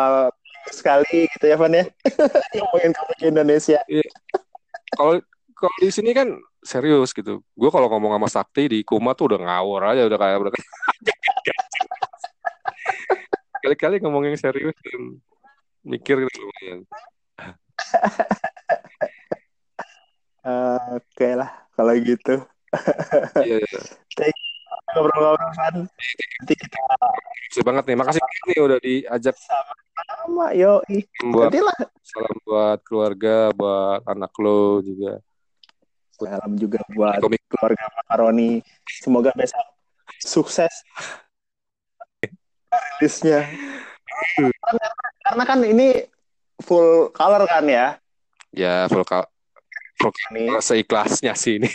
sekali gitu ya Van ya. Ngomongin komik Indonesia. Kalau kalau di sini kan serius gitu. Gue kalau ngomong sama Sakti di Kuma tuh udah ngawur aja udah kayak udah kali-kali ngomong yang serius dan mikir gitu lumayan Eh, oke lah kalau gitu. Iya. Iya ngobrol-ngobrol Van. Nanti kita Makasih banget nih makasih nih udah diajak sama yo buat salam buat keluarga buat anak lo juga. Salam juga buat komik. keluarga Makaroni semoga besok sukses. Rilisnya. Karena kan ini full color kan ya? Ya full ka- full ini. ka- seikhlasnya sih ini.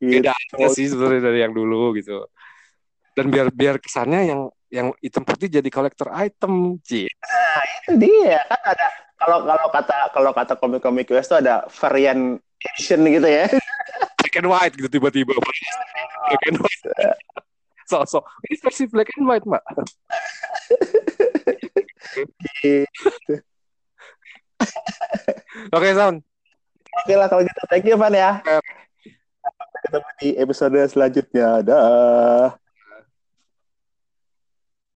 Gitu. beda aja sih sebenarnya dari yang dulu gitu. Dan biar biar kesannya yang yang hitam putih jadi kolektor item Ci. itu dia. Kan ada kalau kalau kata kalau kata komik-komik US tuh ada varian edition gitu ya. Black and white gitu tiba-tiba. Black and white. Sosok. Ini versi black and white mbak oke sound oke lah kalau gitu. Thank you Van ya. Sampai ketemu di episode selanjutnya. Dah